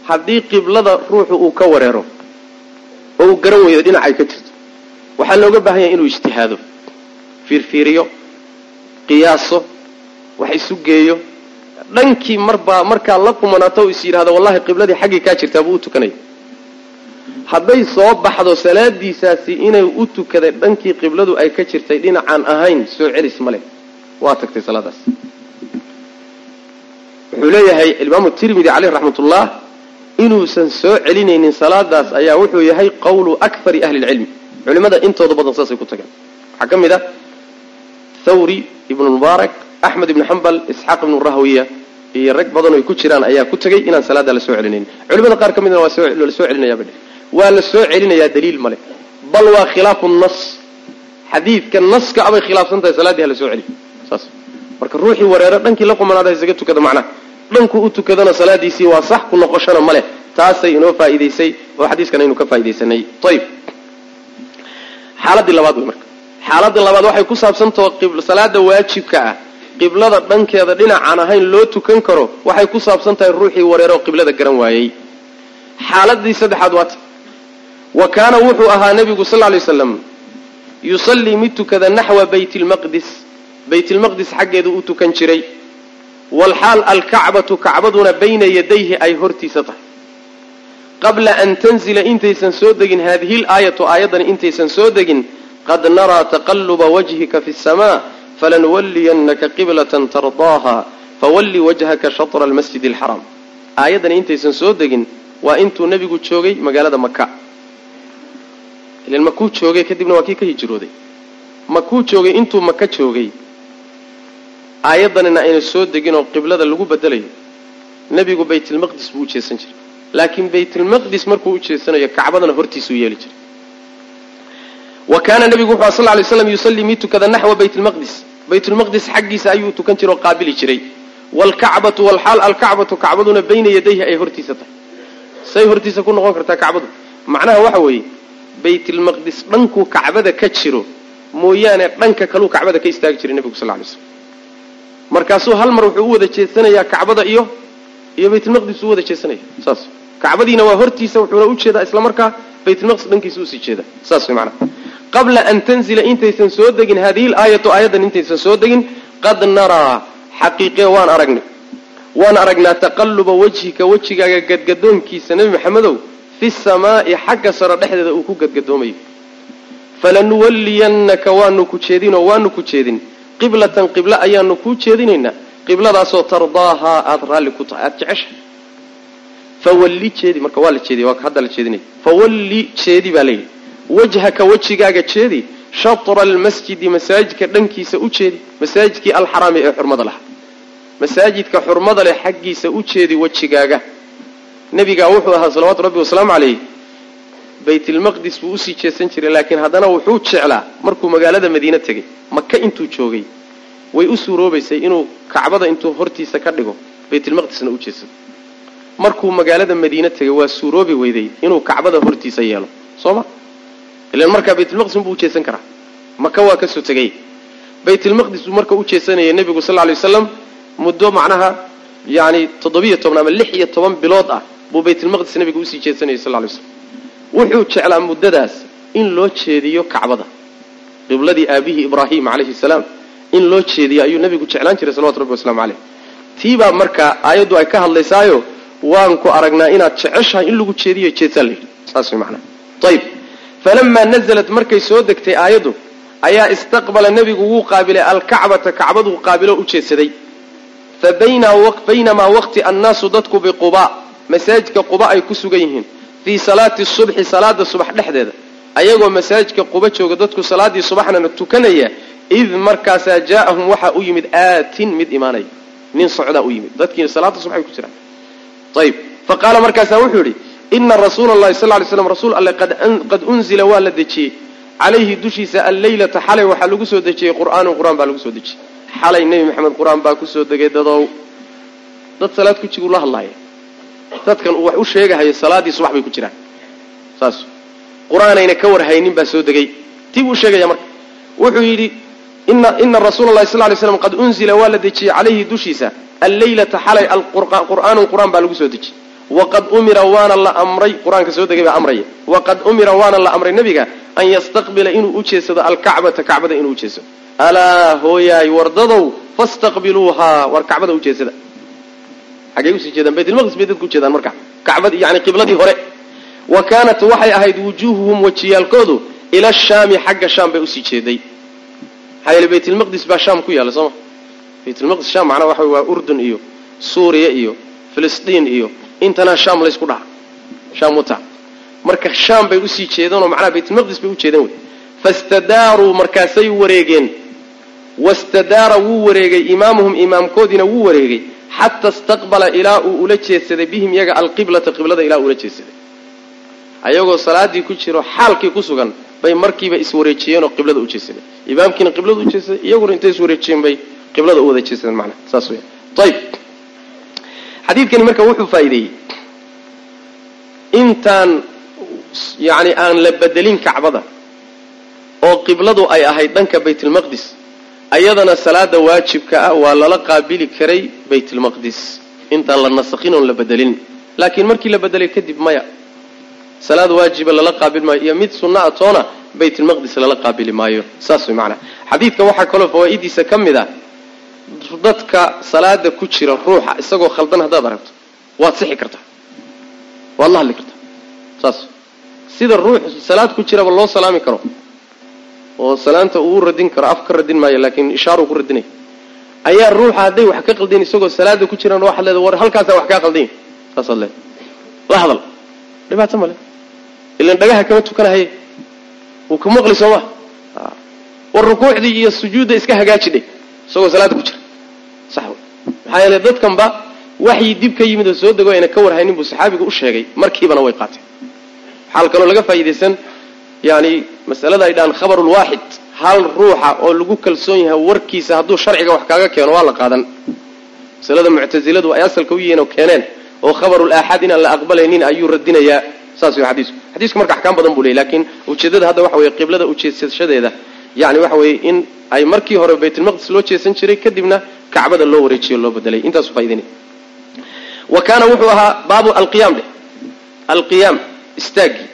haddii qiblada ruuxu uu ka wareero oo uu garan weydo dhinacay ka jirto. Waxaa looga baahan yahay inuu ijtihaado fiirfiiriyo qiyaaso wax isu geeyo. Dhankii marbaa markaa la qumanaato o is yidhahdo wallahi qibladii xaggii kaa jirtaa buu u tukanaya hadday soo baxdo salaadiisaasi inay u tukaday dhankii qibladu ay ka jirtay dhinacaan ahayn soo celis ma leh. Waa tagtay salaadaas. Wuxuu leeyahay imaamu tirmidi caleyh raxmatullah inuusan soo celinaynin salaadaas ayaa wuxuu yahay qawlu akari ahli lcilmi culimada intooda badan saasay ku tageen waxaa ka mid ah thawri ibnu mubaarak axmed ibnu xambal isxaaq ibnu rahwiya iyo rag badan oy ku jiraan ayaa ku tegay inaan salaada la soo celinaynin culimada qaar ka midna waa la soo celinayaaba waa la celinayaa daliil male bal waa khilaafu nas. Xadiidka naska abay khilaafsan tahay salaaddii ha la celiy saas. Marka ruuxii wareero dhankii la qumanaada isaga tukada macnaha dhanku u tukadana salaadiisii waa sax ku noqoshana ma leh. Taasay inoo faa'iidaysay oo xadiiskan aynu ka faaidaysanay ayib xaaladii labaad wey marka. Xaaladda labaad waxay ku saabsantaho salaada waajibka ah qiblada dhankeeda dhinacaan ahayn loo tukan karo waxay ku saabsan tahay ruuxii wareero qiblada garan waayey. Xaaladii saddexaad waata wa kaana wuxuu ahaa nebigu sal ly slam yusallii mid tukada naxwa bayt lmaqdis baytlmaqdis xaggeedu u tukan jiray walxaal alkacbatu kacbaduna bayna yadayhi ay hortiisa tahay qabla an tanzila intaysan soo degin haadihi laayatu aayaddani intaysan soo degin qad naraa taqaluba wajhika fi samaa falanuwalliyannaka qiblatan tardaaha fawalli wajhaka shatra almasjid alxaraam aayaddani intaysan soo degin waa intuu nebigu joogay magaalada maka ilan makuu joogay kadibna waa kii ka hijrooday makuu joogay intuu maka joogay aayaddanina ayna soo degin oo qiblada lagu bedelayo. Nebigu baytlmaqdis buu u jeesan jiray. Laakiin baytlmaqdis markuu u jeesanayo kacbadana hortiisuu yeeli jiray. Wa kaana nebigu wuxu sal lay slam yusallii mid tukada naxwa baytlmaqdis baytlmaqdis xaggiisa ayuu tukan jiray oo qaabili jiray. Waalkacbatu walxaal alkacbatu kacbaduna bayna yadayhi ay hortiisa tahay. Say hortiisa ku noqon kartaa kacbadu. Macnaha waxa weeye baytlmaqdis dhankuu kacbada ka jiro mooyaane dhanka kaluu kacbada ka istaagi jiray nebigu sal lay slam markaasuu hal mar wuxuu u wada jeesanayaa kacbada iyo iyo baytlmaqdis u wada jeesanaya saas. Kacbadiina waa hortiisa wuxuuna u jeedaa isla markaa baytlmaqdis dhankiisa u sii jeeda. Saas way macnaha qabla an tanzila intaysan soo degin haadihi laayatu aayaddan intaysan soo degin qad naraa xaqiiqee waan aragnay waan aragnaa taqaluba wajhika wejigaaga gadgadoonkiisa nebi maxamedow fi samaa'i xagga saro dhexdeeda uu ku gadgadoomayo. Falanuwalliyannaka waanu ku jeedinoo waanu ku jeedin qiblatan qiblo ayaanu kuu jeedinaynaa qibladaasoo tardaahaa aada raalli ku tahay aada jecesha fawalli jeedi marka waa la jeediy waa hadda la jeedinaya fawalli jeedi baa layidhi wajhaka wejigaaga jeedi shatra almasjidi masaajidka dhankiisa u jeedi masaajidkii alxaraami ee xurmada lahaa. Masaajidka xurmada leh xaggiisa u jeedi wejigaaga nebigaa wuxuu ahaa salawaatu rabbi wasalaamu calayh baytlmaqdis buu u sii jeesan jiray laakiin haddana wuxuu jeclaa. Markuu magaalada madiine tegey maka intuu joogay way u suuroobaysay inuu kacbada intuu hortiisa ka dhigo baytlmaqdisna u jeedsado markuu magaalada madiine tegay waa suuroobi weyday inuu kacbada hortiisa yeelo. Soo ma? Ilan markaa baytulmaqdis unbuu ujeesan karaa. Maka waa ka soo tegay baytulmaqdis buu marka u jeesanayay nebigu sal lay waslam muddo macnaha yani toddobiyo toban ama lix iyo toban bilood ah buu baytulmaqdis nebiga u sii jeesanayay sal lay slam wuxuu jeclaa muddadaas in loo jeediyo kacbada. Qibladii aabihii ibraahim calayhi salaam in loo jeediyo ayuu nebigu jeclaan jiray salawatu rabbi waslamu caleyh tiibaa markaa aayaddu ay ka hadlaysaayo waan ku aragnaa inaad jeceshahay in lagu jeediyo jeedsaa la yidhi saas way macnaha ayib falamaa nazalat markay soo degtay aayaddu ayaa istaqbala nebigu wuu qaabilay alkacbata kacbaduu qaabilo u jeedsaday. Fa baynamaa waqti annaasu dadku biquba masaajidka quba ay ku sugan yihiin fii salaati subxi salaada subax dhexdeeda ayagoo masaajidka quba jooga dadku salaaddii subaxnana tukanaya id markaasaa jaa'ahum waxaa u yimid aatin mid imaanaya nin socdaa u yimid. Dadkii salaada subaxay ku jiraan. Ayib fa qaala markaasaa wuxuu yidhi ina rasuula allahi sal ly slam rasuul alle qad unzila waa la dejiyey. Calayhi dushiisa alleylata xalay waxaa lagu soo dejiyey qur'aanun qur'aan baa lagu soo dejiyey. Xalay nebi maxamed qur'aan baa ku soo degay dadow. Dad salaad ku jiguu la hadlaaya dadkan uu wax u sheegahayo salaaddii subax bay ku jiraan. Saas. Qur'aanayna ka warhaynin baa soo degay. Tii buu sheegaya marka. Wuxuu yidhi ina rasuula allahi sal lay slam qad unzila waa la dejiyey calayhi dushiisa. Alleylata xalay qur'aanun qur'aan baa lagu soo dejiyey. Waqad umira waana la amray qur'aanka soo degay baa amraya. Waqad umira waana la amray nebiga an yastaqbila inuu u jeedsado alkacbata kacbada inuu ujeedsado alaa hooyaay wardadow fastaqbiluuhaa war kacbada u xaggay u sii jeedaan baytulmaqdis bay dadku ujeedaan marka. Kacbad yani qibladii hore. Wa kaanat waxay ahayd wujuuhuhum wajiyaalkoodu ila shaami xagga shaam bay u sii jeeday. Maxaa yeele baytulmaqdis baa shaam ku yaalla sooma baytulmaqdis shaam macnaa waxa waa urdun iyo suuriya iyo filistiin iyo intanaa shaam laysku dhaca shaam uta marka shaam bay u sii jeedeenoo macnaha baytulmaqdis bay u wey. Fastadaaruu markaasay wareegeen. Wastadaara wuu wareegay imaamuhum imaamkoodiina wuu wareegay xata istaqbala ilaa uu ula jeedsaday bihim iyaga alqiblata qiblada ilaa uula jeedsaday ayagoo salaadii ku jiro xaalkii ku sugan bay markiiba iswareejiyeenoo qiblada u jeedsadeen imaamkiina qiblada u jeedsaday iyaguna intay iswareejiyeen bay qiblada u wada jeedsadeen macnaha saas weya ayib xadiidkani marka wuxuu faa'iideeyey intaan yacni aan la bedelin kacbada oo qibladu ay ahayd dhanka baytulmaqdis ayadana salaada waajibka ah waa lala qaabili karay baytulmaqdis intaan la nasakhin oon la bedelin. Laakiin markii la bedelay kadib maya salaad waajiba lala qaabil maayo iyo mid sunna a toona baytulmaqdis lala qaabili maayo. Saas way macanaha xadiidka waxaa kaloo fawaa'idiisa ka mid ah dadka salaada ku jira ruuxa isagoo khaldan haddaad aragto waad sixi kartaa. Waad la hadli kartaa. Saas. Sida ruux salaad ku jiraba loo salaami karo oo salaanta uu radin karo af ka radin maayo laakiin ishaaru ku radinaya ayaa ruuxa hadday wax ka qaldayn isagoo salaada ku jiraan waxaad leeda war halkaasaa wax kaa qaldanya saasaad leeda la hadal. Dhibaato male ilan dhagaha kama tukanahaye wuu ka maqli soo ma. War rukuucdii iyo sujuudda iska hagaajidhay isagoo salaada ku jira. Sax wey maxaa yeele dadkanba waxyi dib ka yimid oo soo dego ayna ka warhaynin buu saxaabigu u sheegay. Markiibana way qaateen. Waxaa kaloo laga faa'iidaysan yani masalada ay dhahaan khabarulwaaxid hal ruuxa oo lagu kalsoon yahay warkiisa hadduu sharciga wax kaaga keeno waa la qaadan. Masalada muctasiladu ay asalka u yihiin oo keeneen oo khabarul aaxad inaan la aqbalaynin ayuu radinayaa saas wey xadiisku. Xadiisku marka axkaam badan buu leeyay laakiin ujeeddada hadda waxa weeye qiblada ujeedsashadeeda yani waxa weeye in ay markii hore baytulmaqdis loo jeesan jiray kadibna kacbada loo wareejiyo loo bedelay intaasu faaidinay wa kaana wuxuu ahaa baabu alqiyaam dheh alqiyaam istaagii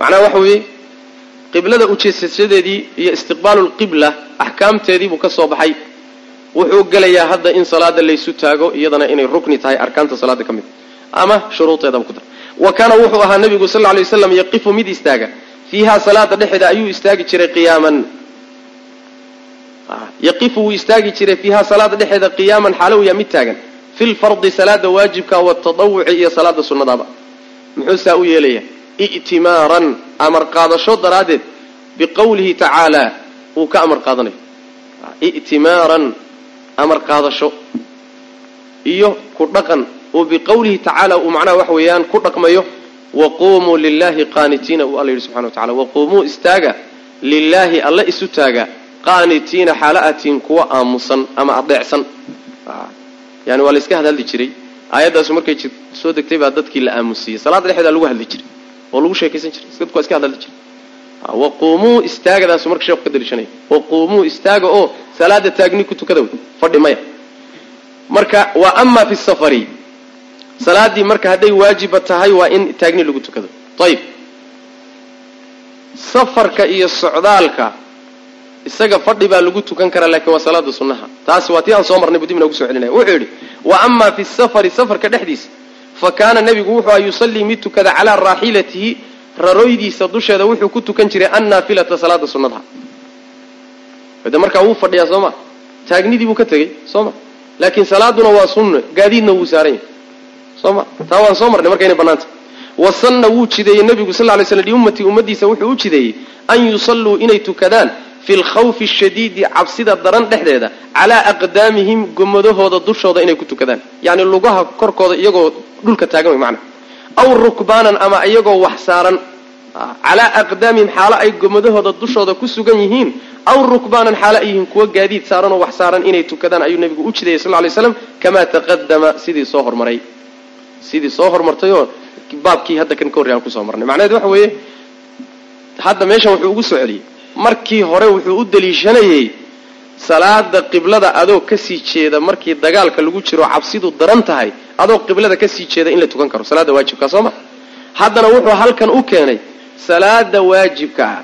macnaha waxa weeye qiblada ujeedsashadeedii iyo istiqbaalu lqibla axkaamteedii buu ka soo baxay. Wuxuu gelayaa hadda in salaada laysu taago iyadana inay rukni tahay arkaanta salaada ka mid ama shuruudeedaba ku dar wa kaana wuxuu ahaa nabigu sal lay waslam yaqifu mid istaaga. Fiiha salaada dhexeeda ayuu istaagi jiray qiyaaman. Yaqifu wuu istaagi jiray fiiha salaada dhexeeda qiyaaman xaalow yaa mid taagan. Fi lfardi salaada waajibka watadawuci iyo salaada sunnadaaba. Muxuu saa u yeelaya i'timaaran amar qaadasho daraaddeed biqowlihi tacaala uu ka amar qaadanayo i'timaaran amar qaadasho. Iyo ku dhaqan oo biqowlihi tacaala uu macnaha waxa weeyaan ku dhaqmayo waquumuu lilahi qaanitiina uu alla yidhi subxana wa tacala waquumuu istaaga lilaahi alla isu taaga qaanitiina xaala atiin kuwa aamusan ama adeecsan yani waa la iska hadhadli jiray. Aayaddaasu markay soo degtay baa dadkii la aamusiyey salaada dhexeedaa lagu hadli jiray oo lagu sheekaysan jiray dadku waa iska hadhadli jiray waquumuu istaagadaasu marka sheeku ka daliishanaya waquumuu istaaga oo salaada taagni ku tukada fadhi maya marka wa ama fi safari. Salaadii marka hadday waajiba tahay waa in taagni lagu tukado ayib safarka iyo socdaalka isaga fadhi baa lagu tukan karaa laakiin waa salaada sunnaha. Taasi waa tii aan soo marnay budib inagu soo celinaya wuxuu yidhi wa ama fi safari safarka dhexdiisa fa kaana nebigu wuxuu a yusallii mid tukada calaa raaxilatihi raroydiisa dusheeda wuxuu ku tukan jiray annaafilata salaada sunnadaha de markaa wuu fadhiyaa soo ma? Taagnidii buu ka tegey soo ma? Laakiin salaaduna waa sunne gaadiidna wuu saaran yahay. Soo ma? Taa waan soo marnay marka inay bannaanta. Wasanna wuu jideeyey nebigu sal lay slam liummatii ummadiisa wuxuu u jideeyey an yusalluu inay tukadaan fi lkhawfi shadiidi cabsida daran dhexdeeda calaa aqdaamihim gomadahooda dushooda inay ku tukadaan. Yacni lugaha korkooda iyagoo dhulka taagan way macnaa aw rukbaanan ama iyagoo wax saaran. Calaa aqdaamihim xaalo ay gomadahooda dushooda ku sugan yihiin aw rukbaanan xaalo ay yihiin kuwa gaadiid saaran oo wax saaran inay tukadaan ayuu nebigu u jideeyey sal lay slam kamaa taqadama sidii soo hormaray. Sidii soo hormartayoo baabkii hadda kan ka horrey aan ku soo marnay. Macnaheed waxa weeye hadda meeshan wuxuu ugu soo celiyey markii hore wuxuu u daliishanayey salaada qiblada adoo ka sii jeeda markii dagaalka lagu jiro cabsidu daran tahay adoo qiblada ka sii jeeda in la tukan karo. Salaada waajibka soo ma? Haddana wuxuu halkan u keenay salaada waajibka ah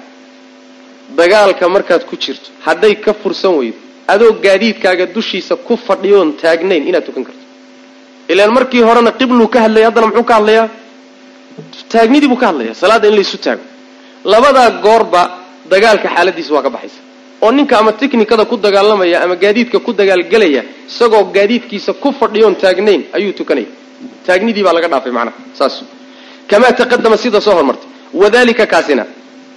dagaalka markaad ku jirto hadday ka fursan weydo adoo gaadiidkaaga dushiisa ku fadhiyoon taagnayn inaad tukan karto. Ilaan markii horena qibluu ka hadlaya haddana muxuu ka hadlayaa? Taagnidii buu ka hadlaya salaada in laysu taago. Labadaa goorba dagaalka xaaladiisa waa ka baxaysa. oo ninka ama tiknikada ku dagaalamaya ama gaadiidka ku dagaalgelaya isagoo gaadiidkiisa ku fadhiyoon taagnayn ayuu tukanaya taagnidii baa laga dhaafay macnaha saas. Kamaa taqadama sida soo hormartay wadalika kaasina.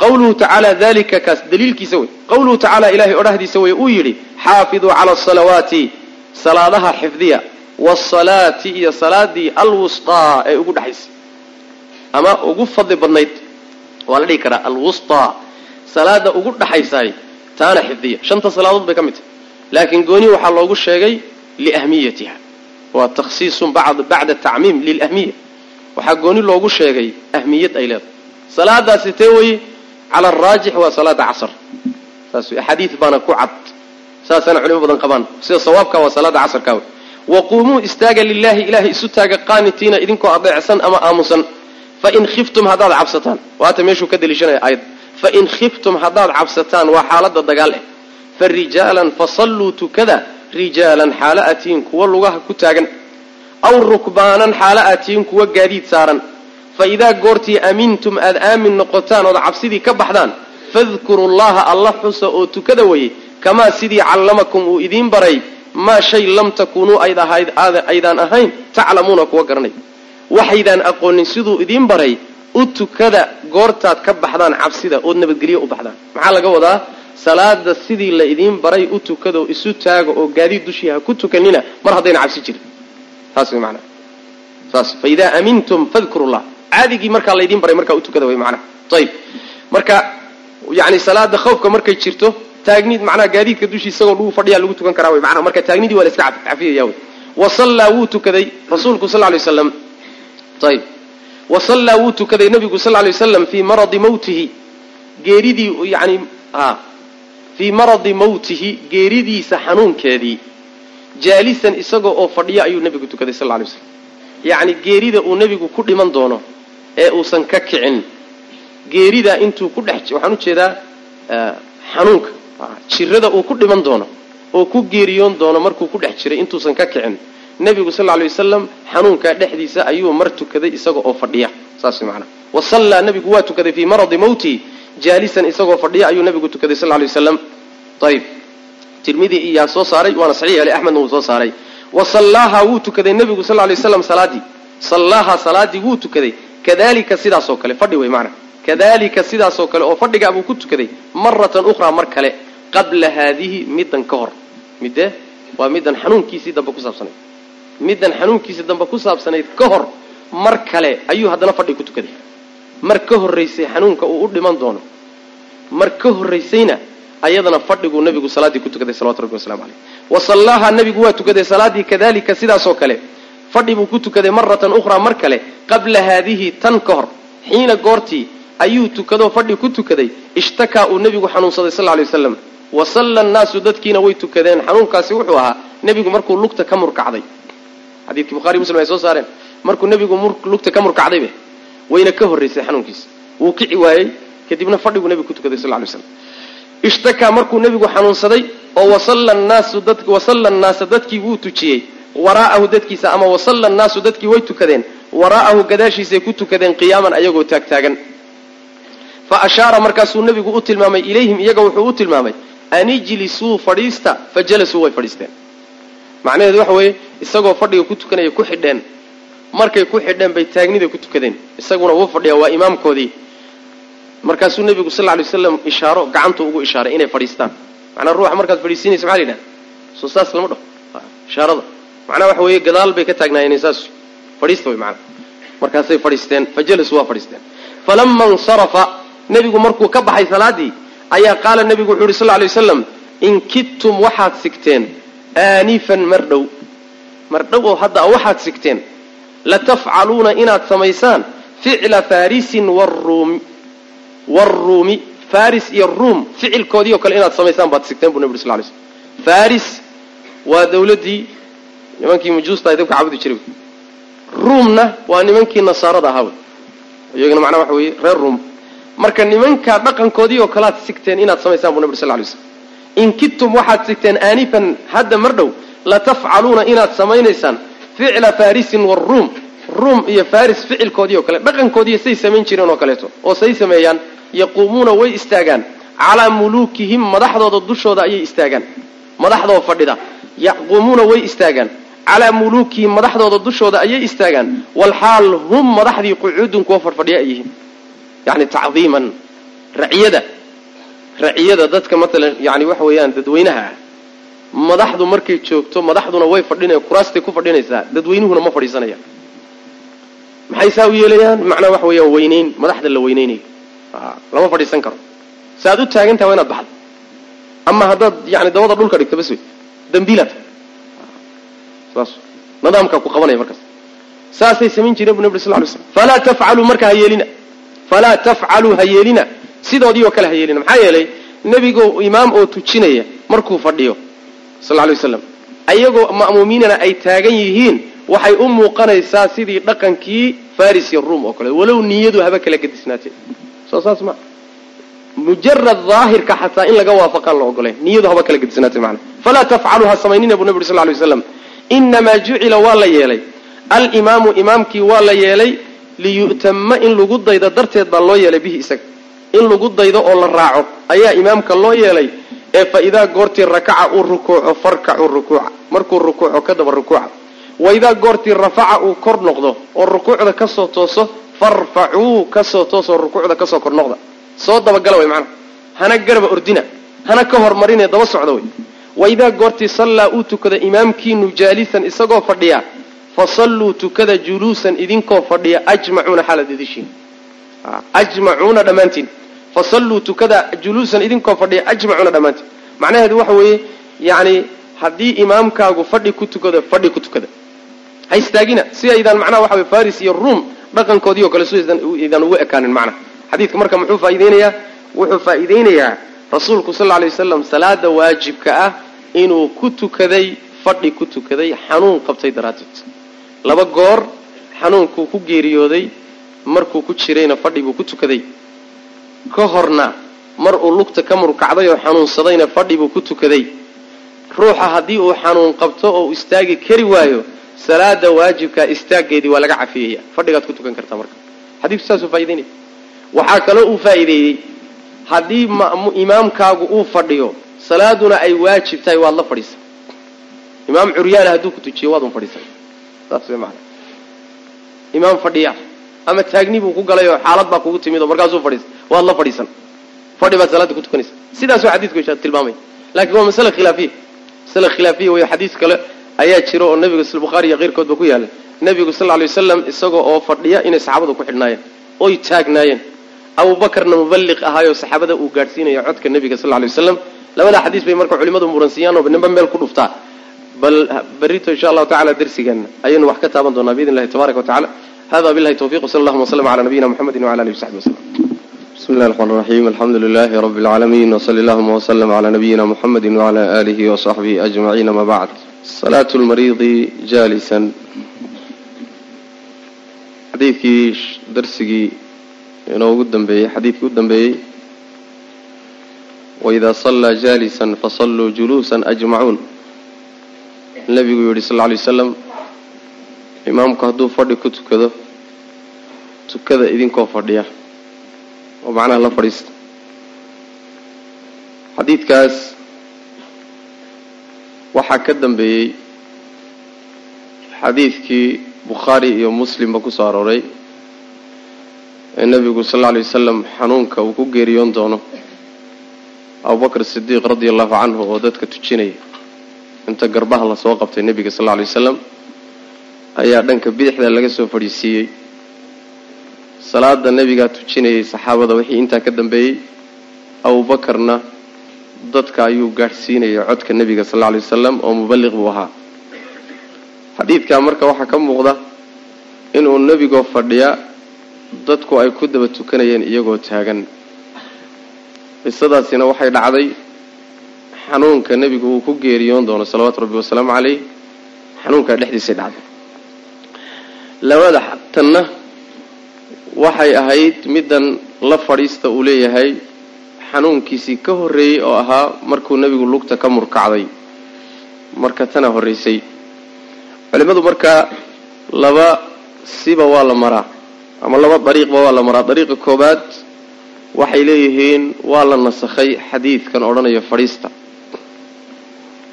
Qawluhu tacaala dalika kaas daliilkiisa wey qawluhu tacaala ilahay odhahdiisa wey uu yidhi xaafiduu cala asalawaati salaadaha xifdiya wasalaati iyo salaadii alwustaa ee ugu dhexaysay ama ugu fadli badnayd waa la dhihi karaa alwustaa salaada ugu dhaxaysaay taana xifdiya. Shanta salaadood bay ka mid tahay. Laakiin gooni waxaa loogu sheegay liahmiyatiha. Waa takhsiisun bacda tacmiim lilahmiya. Waxaa gooni loogu sheegay ahmiyad ay leedahay. Salaadaasi tee weye cala araajix waa salaada casr saas axaadiid baana ku cad. Saasana culimo badan qabaan. Sida sawaabka waa salaada casrka wey waquumuu istaaga lilahi ilahay isu taaga qaanitiina idinkoo adeecsan ama aamusan. Fain khiftum haddaad cabsataan. Waata meeshuu ka daliishanaya aayad fain khiftum haddaad cabsataan waa xaalada dagaal eh fa rijaalan fasalluu tukada rijaalan xaalo atiin kuwa lugaha ku taagan aw rukbaanan xaalo atiin kuwa gaadiid saaran fa idaa goortii amintum aad aamin noqotaan ood cabsidii ka baxdaan fadkuru llaha alla xusa oo tukada weye kamaa sidii callamakum uu idiin baray maa shay lam takuunuu aydaan ahayn taclamuuna kuwa garanay waxaydaan aqoonin siduu idiin baray u tukada goortaad ka baxdaan cabsida ood nabadgelyo u baxdaan. Maxaa laga wadaa? Salaada sidii la idiin baray u tukado isu taaga oo gaadiid dushii ha ku tukanina mar haddayna cabsi jirin. Taas way manaa saas fa idaa amintum fadkuru llah caadigii markaa laydiin baray markaa u tukada way macnaha ayib marka yani salaada khawfka markay jirto taagnid macnaha gaadiidka dushii isagoo lagu fadhiyaa lagu tukan karaa way macnaha marka taagnidii waa la iska cafiyaya wey wa sallaa wuu tukaday rasuulku sal lay waslam ayib wa sallaa wuu tukaday nabigu sal lay waslam fii maradi mawtihi geeridii yani fii maradi mawtihi geeridiisa xanuunkeedii. Jaalisan isagoo oo fadhiya ayuu nebigu tukaday sal lay waslam yacni geerida uu nebigu ku dhiman doono ee uusan ka kicin. Geerida intuu ku dhex waxaan u jeedaa xanuunka jirada uu ku dhiman doono oo ku geeriyoon doono markuu ku dhex jiray intuusan ka kicin nebigu sal lay wasalam xanuunkaa dhexdiisa ayuu mar tukaday isaga oo fadhiya. Saas maanaa wa sallaa nebigu waa tukaday fii maradi mawtihi jaalisan isagoo fadhiya ayuu nebigu tukaday sal lay wasalam ayib tirmidi iyaa soo saaray waana saxiix ale axmedna wuu soo saaray. Wa sallaaha wuu tukaday nebigu sal lay waslam salaadii. Sallaaha salaadii wuu tukaday. Kadalika sidaasoo kale fadhi wey maanaa kadalika sidaasoo kale oo fadhigaa buu ku tukaday maratan ukhraa mar kale qabla haadihi middan ka hor. Midee waa middan xanuunkiisii dambe ku saabsanayd middan xanuunkiisii dambe ku saabsanayd ka hor mar kale ayuu haddana fadhi ku tukaday mar ka horraysay xanuunka uu u dhiman doono mar ka horraysayna ayadana fadhiguu nabigu salaaddii ku tukaday salawatu rabbi waslamu caleyh wa sallaaha nabigu waa tukaday salaaddii kadalika sidaasoo kale. Fadhi buu ku tukaday maratan ukhraa mar kale qabla haadihi tan ka hor xiina goortii ayuu tukadoo fadhi ku tukaday ishtakaa uu nebigu xanuunsaday sal lay waslam wa salla annaasu dadkiina way tukadeen xanuunkaasi wuxuu ahaa nebigu markuu lugta ka murkacday xadiidkii bukhari muslim ay soo saareen markuu nebigu lugta ka murkacdaybe wayna ka horraysay xanuunkiisa. Wuu kici waayey kadibna fadhiguu nebigu ku tukaday sal lay slam ishtakaa markuu nebigu xanuunsaday oo wasalla annaasa dadkii wuu tujiyey. Waraa'ahu dadkiisa ama wasalla annaasu dadkii way tukadeen. Waraa'ahu gadaashiisay ku tukadeen qiyaaman ayagoo taagtaagan fa ashaara markaasuu nebigu u tilmaamay ilayhim iyaga wuxuu u tilmaamay an ijlisuu fadhiista? Fa jalasuu way fadhiisteen macnaheedu waxa weeye isagoo fadhiga ku tukanaya ku xidheen. Markay ku xidheen bay taagnida ku tukadeen. Isaguna wuu fadhiyaa waa imaamkoodii. Markaasuu nebigu sal lay waslam ishaaro gacantu ugu ishaaray inay fadhiistaan. Macnaa ruuxa markaad fadhiisinaysa maxaa la yidhaha soo saas lama dhaho. Ishaarada. Macnaha waxa weeye gadaal bay ka taagnaayeen saas fadhiista way macnaa. Markaasay fadhiisteen fa jalasuu waa fadhiisteen. Falama insarafa nebigu markuu ka baxay salaadii ayaa qaala nebigu wuxu uhi sal lay waslam in kidtum waxaad sigteen aanifan mardhow mardhow oo hadda waxaad sigteen latafcaluuna inaad samaysaan ficla farisin waruumi waruumi faris iyo ruum ficilkoodii oo kale inaad samaysaan baad sigteen bu nebi uri sl lay slm faris waa dawladdii nimankii mujuusta ay dabka cabudi jiray. Ruumna waa nimankii nasaarada ahaa. Wey iyagana macnaha waxa weeye reer ruum. Marka nimanka dhaqankoodii oo kalead sigteen inaad samaysaan bu nebi uri sl lay slm in kidtum waxaad sigteen aanifan hadda mar dhow latafcaluuna inaad samaynaysaan ficla farisin waruum ruum. Iyo faris ficilkoodii oo kale dhaqankoodii say samayn jireen oo kaleeto oo say sameeyaan yaquumuuna way istaagaan. Calaa muluukihim madaxdooda dushooda ayay istaagaan. Madaxdoo fadhida yaquumuuna way istaagaan. Calaa muluukihim madaxdooda dushooda ayay istaagaan. Walxaal hum madaxdii qucuudun kuwa fadhfadhiya ay yihiin yani tacdiiman raciyada raciyada dadka maalan yani waxa weeyaan dadweynaha ah madaxdu markay joogto madaxduna way fadhina kuraastay ku fadhinaysaa dadweynuhuna ma fadhiisanayaan maxay saa u yeelayaan? Macnaa waxa weeyaan weynayn madaxda la weynaynayo lama fadhiisan karo. Si aad u taagantaha waa inaad baxdo. Ama haddaad yani dabada dhulka dhigto bas wey. Dambiilaad saas. Nidaamkaa ku qabanaya markaas. Saasay samayn jireen bu nabri sl lay slam falaa tafcaluu marka ha yeelina. Falaa tafcaluu ha yeelina sidoodii oo kale ha yeelina maxaa yeelay nebigo imaam oo tujinaya markuu fadhiyo sal lay waslam ayagoo ma'muumiinana ay taagan yihiin waxay u muuqanaysaa sidii dhaqankii faris iyo ruum oo kale. Walow niyadu haba kala gadisnaatee soo saas ma. Mujarad daahirka xataa in laga waafaqaan la ogolayn niyadu haba kala gadisnaatee mana falaa tafcaluu ha samaynina bu nabi uri sl lay waslam inamaa jucila waa la yeelay. Alimaamu imaamkii waa la yeelay liyu'tama in lagu daydo darteed baa loo yeelay bihi isaga in lagu daydo oo la raaco ayaa imaamka loo yeelay ee fa idaa goortii rakaca uu rukuuco farkacuu rukuuca markuu rukuuco ka daba rukuuca wa idaa goortii rafaca uu kor noqdo oo rukuucda ka soo tooso farfacuu ka soo toosoo rukuucda ka soo kor noqda. Soo dabagala way macnaha hana garaba ordina hana ka hormarinee daba socda way. Wa idaa goortii sallaa uu tukada imaamkiinu jaalisan isagoo fadhiya fa salluu tukada juluusan idinkoo fadhiya ajmacuuna xaalad idishiin ajmacuuna dhammaantiin. Fasalluu tukada juluusan idinkoo fadhiya ajmacuuna dhammaantiin. Macnaheedu waxa weeye yani haddii imaamkaagu fadhi ku tukado fadhi ku tukada. Ha istaagina si aydaan macnaha waxa wey faris iyo ruum dhaqankoodii oo kale sidaydan ugu ekaanin macnaha. Xadiidka marka muxuu faaideynayaa wuxuu faa'iideynayaa rasuulku sal alay wasalam salaada waajibka ah inuu ku tukaday fadhi ku tukaday xanuun qabtay daraaddeed. Laba goor xanuunkuu ku geeriyooday markuu ku jirayna fadhi buu ku tukaday. Ka horna mar uu lugta ka murkacday oo xanuunsadayna fadhi buu ku tukaday. Ruuxa haddii uu xanuun qabto oo istaagi kari waayo salaada waajibkaa istaaggeedii waa laga cafiyaya fadhigaad ku tukan kartaa marka. Xadiidku saasuu faa'idaynaya waxaa kaloo uu faa'iideeyey haddii imaamkaagu uu fadhiyo salaaduna ay waajib tahay waad la fadhiisan imaam curyaana hadduu ku tujiyo waad un fadhiisan saas way maana imaam fadhiya ama taagni buu ku galay oo xaalad baa kugu timid oo markaasuu fadhiisa waad la fadhiisan. Fadhi baad salaada ku tukanaysa. Sidaasoo xadiidku tilmaamaya laakiin waa masale khilaafiya masale khilaafiya wey xadiis kale ayaa jira oo nabiga s bukhaari iyo keyrkoodba ku yaalla nebigu sal lay wasalam isagoo oo fadhiya inay saxaabadu ku xidhnaayeen oy taagnaayeen. Abubakarna muballiq ahaayoo saxaabada uu gaadhsiinayo codka nebiga sal lay wasalam labadaa xadiis bay marka culimadu muransiiyaan oo ninba meel ku dhuftaa. Bal berrito insha allahu tacala darsigeena ayaynu wax ka taaban doonaa biidn illahi tabaraka wa hada billahi tawfiq wsala allahuma wslm ala nabiyina mxamedi wala alihi wasaxbi waslm bismi illahi raxmaan raxiim alxamdu lilaahi rabbi اlcaalamiin wsali allahuma wslm cla nabiyina muxamedi wcla aalihi wasaxbihi ajmaciin ama bacd salaatu lmariidi jaalisan xadiidkii darsigii inoogu dambeeyey xadiidkii u dambeeyey waidaa sallaa jaalisan fasalluu juluusan ajmacuun nebigu yihi sal lay waslam imaamku hadduu fadhi ku tukado tukada idinkoo fadhiya oo macnaha la fadhiista xadiidkaas waxaa ka dambeeyey xadiidkii bukhaari iyo muslimba ku soo arooray ee nebigu sal alla lay wasalam xanuunka uu ku geeriyoon doono abubakr sidiiq radia allahu canhu oo dadka tujinaya inta garbaha la soo qabtay nebiga sal alla lay wasalam ayaa dhanka bidixda laga soo fadhiisiiyey salaada nebigaa tujinayay saxaabada wixii intaa ka dambeeyey abubakarna dadka ayuu gaadhsiinayay codka nebiga sal alla lay wasalam oo muballiq buu ahaa. Xadiidkaa marka waxaa ka muuqda inuu nebigoo fadhiya dadku ay ku daba tukanayeen iyagoo taagan. Qisadaasina waxay dhacday xanuunka nebigu uu ku geeriyoon doono salawaatu rabbi wasalaamu caleyh xanuunkaa dhexdiisay dhacday labada tanna waxay ahayd middan la fadhiista uu leeyahay xanuunkiisii ka horreeyey oo ahaa markuu nebigu lugta ka murkacday. Marka tana horraysay culimmadu markaa laba siba waa la maraa ama laba dariiqba waa la maraa. Dariiqa koobaad waxay leeyihiin waa la nasakhay xadiidkan odhanaya fadhiista.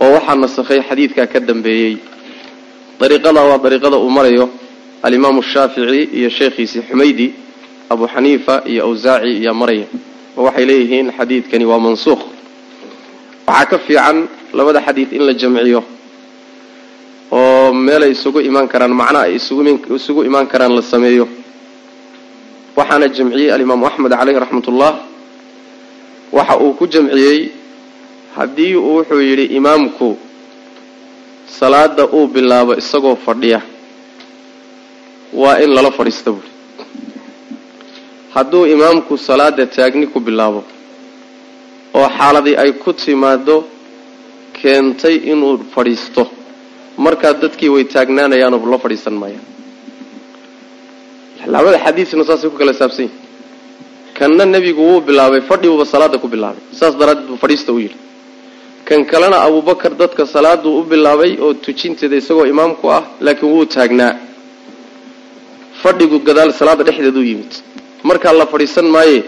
Oo waxaa nasakhay xadiidkaa ka dambeeyey. Dariiqada waa dariiqada uu marayo alimaamu shaafici iyo sheekhiisii xumaydi abu xaniifa iyo awsaaci iyo maraya oo waxay leeyihiin xadiidkani waa mansuukh. Waxaa ka fiican labada xadiid in la jamciyo oo meelay isugu imaan karaan macna ay isugu imaan karaan la sameeyo. Waxaana jamciyey alimaamu axmed caleyhi raxmatullah. Waxa uu ku jamciyey haddii uu wuxuu yidhi imaamku salaada uu bilaabo isagoo fadhiya waa in lala fadhiista buuri hadduu imaamku salaada taagni ku bilaabo oo xaaladii ay ku timaado keentay inuu fadhiisto markaa dadkii way taagnaanayaanoo la fadhiisan maayaan. Labada xadiisna saasay ku kala saabsan yihiin kanna nebigu wuu bilaabay fadhiguba salaada ku bilaabay. Saas daraaddeed buu fadhiista u yidhi. Kan kalena abubakar dadka salaaduu u bilaabay oo tujinteeda isagoo imaamku ah laakiin wuu taagnaa fadhigu gadaal salaada dhexdeeduu yimid. Markaa la fadhiisan maaye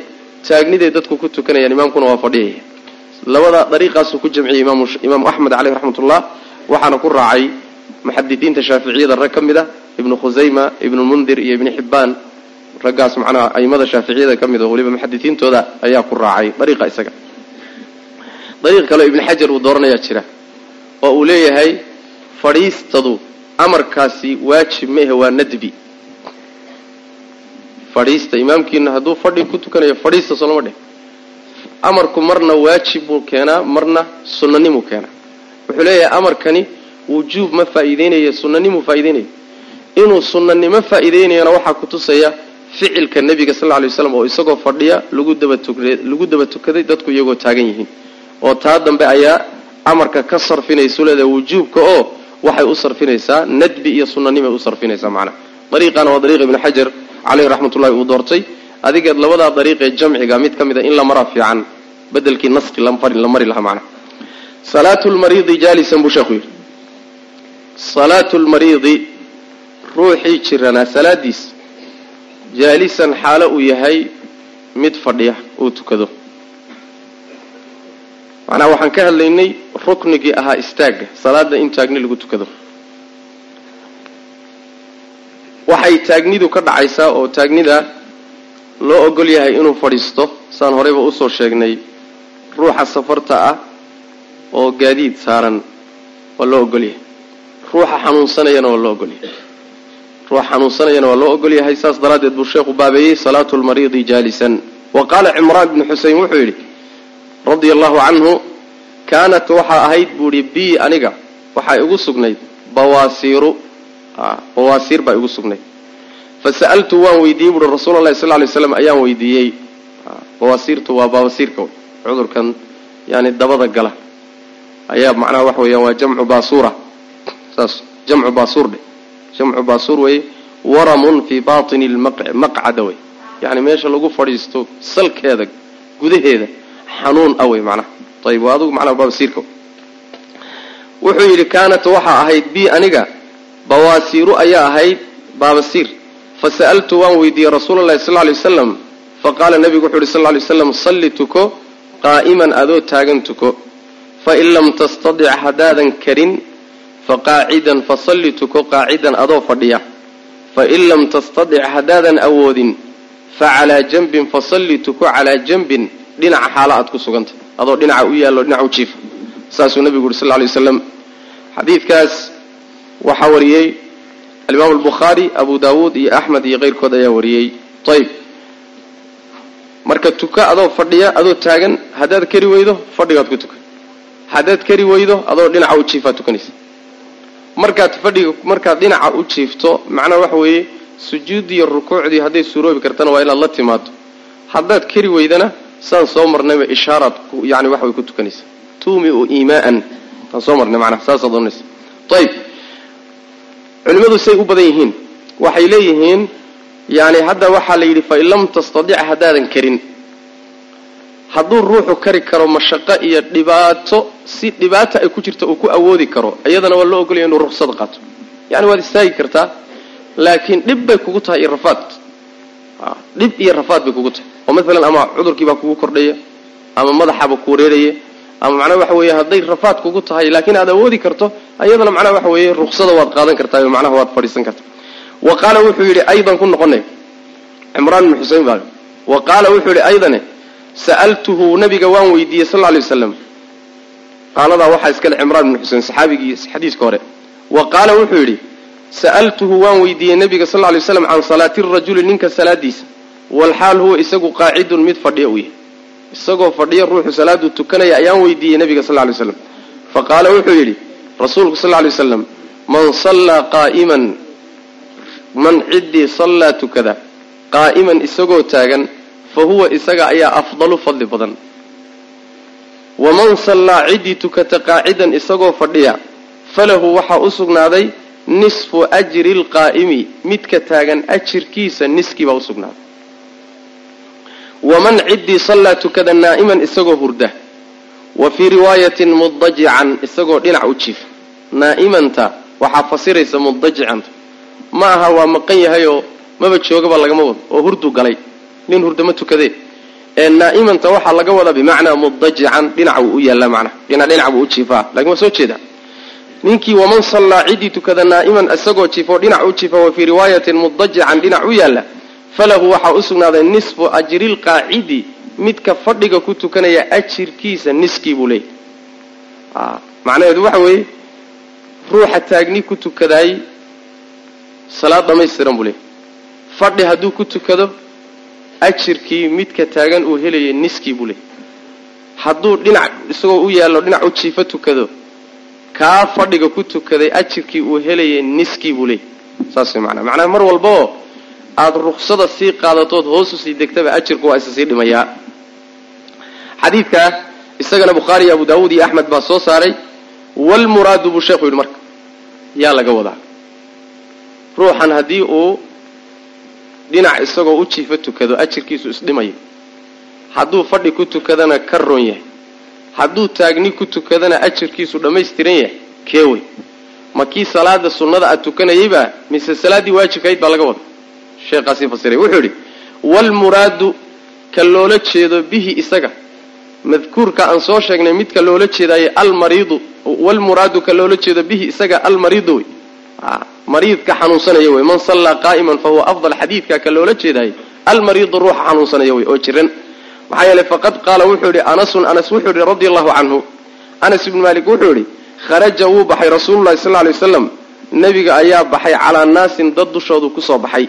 taagniday dadku ku tukanayaan imaamkuna waa fadhiyaya labada dariiqaasuu ku jamciyey imaamu axmed caleyh raxmatullah waxaana ku raacay muxadidiinta shaaficiyada rag ka mid a ibnu khusayma ibnu mundir iyo ibnu xibbaan raggaas macnaha aimada shaaficiyada ka mid oo weliba muxadisiintooda ayaa ku raacay dariiqa isaga. Dariiq kale ibnu xajar uu dooranayaa jira oo uu leeyahay fadhiistadu amarkaasi waajib ma ahe waa nadbi fadhiista. Imaamkiina hadduu fadhi ku tukanayo fadhiista soo lama dheh amarku marna waajib buu keenaa marna sunnanimuu keenaa. Wuxuu leeyahay amarkani wujuub ma faa'iideynaya sunnanimuu faa'iideynaya. Inuu sunnanimo faa'iideynayana waxaa kutusaya ficilka nebiga sal lla lay waslam oo isagoo fadhiya lagu daba lagu daba tukaday dadku iyagoo taagan yihiin. Oo taa dambe ayaa amarka ka sarfinaysu leedahay wujuubka oo waxay u sarfinaysaa nadbi iyo sunnanimay u sarfinaysaa macnaha. Dariiqana waa dariiq ibnu xajar caleyhi raxmatullahi uu doortay. Adigeed labadaa dariiqee jamciga mid ka mid a in la maraa fiican bedelkii naski la mari lahaa macnaha salaatu lmariidi jaalisan buu sheekhu yidhi. Salaatu lmariidi ruuxii jiranaa salaadiis jaalisan xaalo uu yahay mid fadhiya uu tukado. Macnaha waxaan ka hadlaynay ruknigii ahaa istaagga salaada in taagni lagu tukado waxay taagnidu ka dhacaysaa oo taagnida loo ogol yahay inuu fadhiisto. Saan horeyba u soo sheegnay ruuxa safarta ah oo gaadiid saaran waa loo ogol yahay. Ruuxa xanuunsanayana waa loo ogol yahay. Ruuxa xanuunsanayana waa loo ogol yahay. Saas daraaddeed buu sheekhu baabeeyey salaatu lmariidi jaalisan. Wa qaala cimraan bnu xusein wuxuu yidhi radia allahu canhu kaanat waxaa ahayd buu ihi bi aniga waxaa igu sugnayd bawaasiiru bawaasiir baa igu sugnayd fa sa'altu waan weydiiyey buuhi rasuula llahi sal ly slam ayaan weydiiyey. Bawaasiirtu waa baabasiirka wey cudurkan yani dabada gala. Ayaa macnaha waxa weeyaan waa jamcu baasuura. Saas jamcu baasuur dhe jamcu baasuur weye waramun fii batini lmaqcada wey yani meesha lagu fadhiisto salkeeda gudaheeda xanuun ah wey macnaha ayib waa adugu macnaha baabasiirka wuxuu yidhi kaanat waxaa ahayd bi aniga bawaasiiru ayaa ahayd baabasiir fasa'altu waan weydiiyey rasuula llahi sal lay wasalam faqaala nabigu wuxu uhi sal lay waslam salli tuko qaa'iman adoo taagan tuko. Fain lam tastadic haddaadan karin faqaacidan fasalli tuko qaacidan adoo fadhiya. Fain lam tastadic haddaadan awoodin facalaa janbin fasalli tuko calaa janbin dhinaca xaalo aad ku sugantay. Adoo dhinaca u yaallo dhinaca u jiifa saasuu nabigu yuri sal lay waslam xadiidkaas waxaa wariyey. Alimaam albukhaari abu daawuud iyo axmed iyo keyrkood ayaa wariyey. Ayb marka tuka adoo fadhiya adoo taagan haddaad kari weydo fadhigaad ku tuka. Haddaad kari weydo adoo dhinaca u jiifaad tukanaysa. Markaad fadhiga markaad dhinaca u jiifto macnaha waxa weeye sujuudiiyo rukuucdii hadday suuroobi kartana waa inaad la timaado haddaad kari weydana saan soo marnayba ishaaraad yani waxa way ku tukanaysa. Tuumiu iimaaan saan soo marnay manaa saasaad ohanaysa ayb culimmadu say u badan yihiin. Waxay leeyihiin yani hadda waxaa la yidhi fain lam tastadic haddaadan karin. Hadduu ruuxu kari karo mashaqo iyo dhibaato si dhibaata ay ku jirta uu ku awoodi karo iyadana waa loo ogolaya inuu ruksada qaato. Yani waad istaagi kartaa laakiin dhib bay kugu tahay iyo rafaad. Dhib iyo rafaad bay kugu tahay. Oo maalan ama cudurkiibaa kugu kordhaya ama madaxaaba ku wareeraya ama macnaha waxa weeye hadday rafaad kugu tahay laakiin aad awoodi karto iyadana macnaha waxa weeye ruksada waad qaadan kartaa macnaha waad fadhiisan kartaa. Wa qaala wuxuu yidhi aydan ku noqonay. Cimraan ibnu xusein baa wa qaala wuxuu yidhi aydane sa'altuhu nabiga waan weydiiyey sal lla lay waslam qaaladaa waxaa iskale cimraan ibnu xusein saxaabigii xadiiska hore. Wa qaala wuxuu yidhi sa'altuhu waan weydiiyey nabiga sal lla lay waslam can salaati rajuli ninka salaadiisa. Walxaal huwa isagu qaacidun mid fadhiya uu yahay isagoo fadhiya ruuxu salaaduu tukanaya ayaan weydiiyey nabiga sal lay waslam fa qaala wuxuu yidhi rasuulku sal lay waslam man sallaa qaa'iman man ciddii sallaa tukada qaa'iman isagoo taagan fa huwa isaga ayaa afdalu fadli badan. Waman sallaa ciddii tukata qaacidan isagoo fadhiya falahu waxaa u sugnaaday nisfu ajri lqaa'imi midka taagan ajirkiisa niskii baa u sugnaaday waman ciddii sallaa tukada naa'iman isagoo hurda wa fii riwaayatin mudajican isagoo dhinac u jiifa naa'imanta waxaa fasiraysa mudajicanta ma aha waa maqan yahayoo maba joogaba lagama wado oo hurdu galay. Nin hurdama tukadee ee naa'imanta waxaa laga wadaa bimacnaa mudajican dhinac buu u yaallaa macnaha dhinac buu u jiifaa laakiin waa soo jeedaa ninkii waman sallaa ciddii tukada naa'iman isagoo jiifoo dhinac u jiifa wa fii riwaayatin mudajican dhinac u yaalla falahu waxaa u sugnaaday nisfu ajrilqaacidi midka fadhiga ku tukanaya ajirkiisa niskii buu leeyahy macnaheedu waxa weeye ruuxa taagni ku tukadaay salaad dhamaystiran buu leeyahy fadhi hadduu ku tukado ajirkii midka taagan uu helayay niskii buu leeyahy hadduu dhinac isagoo u yaallo dhinac u jiifo tukado kaa fadhiga ku tukaday ajirkii uu helayay niskii buu leeyahy saas way macnaa macnaha mar walbaoo aada ruksada sii qaadatood hoosu sii degtaba ajirku waa isa sii dhimayaa. Xadiidkaa isagana bukhaari iyo abu daawuud iyo axmed baa soo saaray walmuraadu buu sheekhu yidhi marka yaa laga wadaa. Ruuxan haddii uu dhinac isagoo u jiifo tukado ajirkiisu isdhimayo hadduu fadhi ku tukadana ka roon yahay. Hadduu taagni ku tukadana ajirkiisu dhammaystiran yahay keewey ma kii salaada sunnada aad tukanayeybaa mise salaaddii waajibkahayd baa laga wada sheekhaasii fasiray. Wuxuu yidhi walmuraadu ka loola jeedo bihi isaga. Madkuurka aan soo sheegnay midka loola jeedaaye almariidu walmuraadu ka loola jeedo bihi isaga almariidu wey mariidka xanuunsanaya wey man sallaa qaa'iman fa huwa afdal xadiidka ka loola jeedaaye almariidu ruuxa xanuunsanaya wey oo jiran. Maxaa yeelay faqad qaala wuxuu yidhi anasun anas wuxuu yidhi radia allahu canhu anas ibnu maalik wuxuu yidhi kharaja wuu baxay rasuululahi sal ly waslam nebiga ayaa baxay calaa naasin dad dushoodu ku soo baxay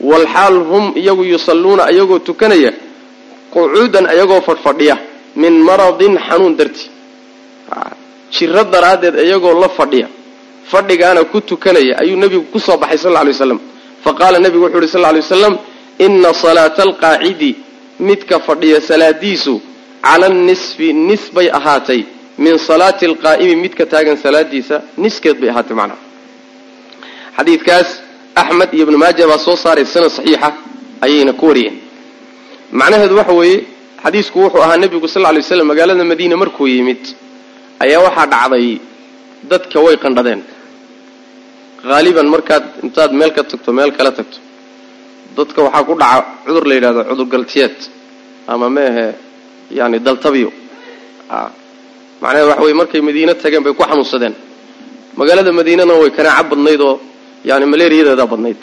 walxaal hum iyagu yusalluuna iyagoo tukanaya qucuudan iyagoo fadhfadhiya min maradin xanuun darti. Jiro daraaddeed iyagoo la fadhiya. Fadhigaana ku tukanaya ayuu nebigu ku soo baxay sal lay waslam fa qaala nebigu wuxuu yhi sal lay waslam ina salaata alqaacidi midka fadhiya salaadiisu cala nisfi nis bay ahaatay. Min salaati alqaa'imi midka taagan salaadiisa niskeed bay ahaatay macnaha. Xadiidkaas axmed iyo ibnu maaja baa soo saaray sanad saxiixa ayayna ku wariyeen. Macnaheedu waxa weeye xadiisku wuxuu ahaa nebigu sal ly waslam magaalada madiina markuu yimid ayaa waxaa dhacday dadka way qandhadeen. Haaliban markaad intaad meel ka tagto meel kala tagto. Dadka waxaa ku dhaca cudur la yidhahdo cudurgaltiyeed ama meahe yani daltabyo macnaheed waxa weye markay madiine tageen bay ku xanuunsadeen. Magaalada madiinana way kanaaco badnayd oo yani maleeriyadeedaa badnayd.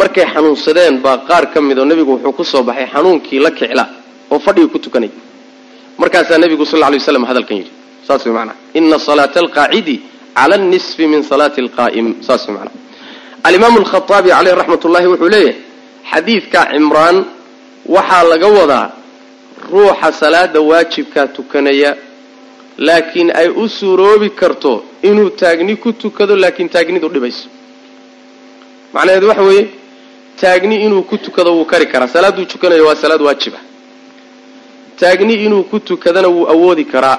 Markay xanuunsadeen baa qaar ka mid oo nebigu wuxuu ku soo baxay xanuunkii la kicla oo fadhiga ku tukanay. Markaasaa nebigu sal ly waslam hadalkan yidhi. Saas way manaa ina salaata alqaacidi cala nisfi min salaati alqaa'im. Saas way manaa alimaamu alkhaaabi caleyh raxmat ullahi wuxuu leeyahay xadiidka cimraan waxaa laga wadaa ruuxa salaada waajibkaa tukanaya laakiin ay u suuroobi karto inuu taagni ku tukado laakiin taagnidu dhibayso macnaheedu waxa weeye taagni inuu ku tukado wuu kari karaa. Salaadduu tukanayo waa salaad waajiba. Taagni inuu ku tukadana wuu awoodi karaa.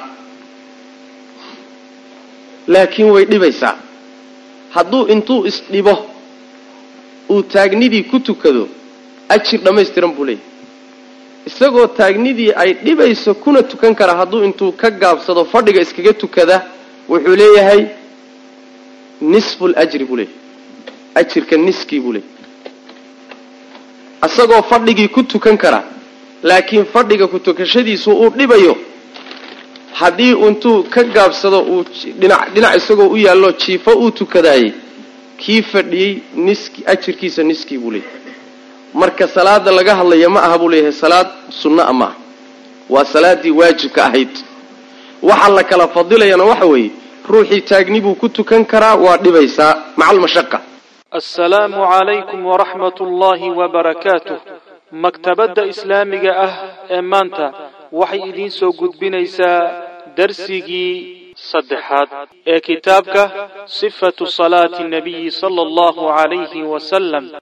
Laakiin way dhibaysaa. Hadduu intuu isdhibo uu taagnidii ku tukado ajir dhammaystiran buu leeyahay. Isagoo taagnidii ay dhibayso kuna tukan kara hadduu intuu ka gaabsado fadhiga iskaga tukada wuxuu leeyahay nisfu ljri buu leeyahay ajirka niskii buu leeyahay isagoo fadhigii ku tukan kara laakiin fadhiga ku tukashadiisu uu dhibayo. Haddii intuu ka gaabsado uu dhinac isagoo u yaallo jiifo uu tukadaayey kii fadhiyey niski ajirkiisa niskii buu leeyahay marka salaada laga hadlaya ma aha buu leeyahay salaad sunna ma aha waa salaadii waajibka ahayd. Waxa la kala fadilayana waxa weeye ruuxii taagni buu ku tukan karaa waa dhibaysaa maca almashaqa assalaamu calaykum waraxmat ullaahi wabarakaatuh maktabadda islaamiga ah ee maanta waxay idiin soo gudbinaysaa darsigii saddexaad ee kitaabka sifatu salaati nabiyi sala allahu calayhi wasalam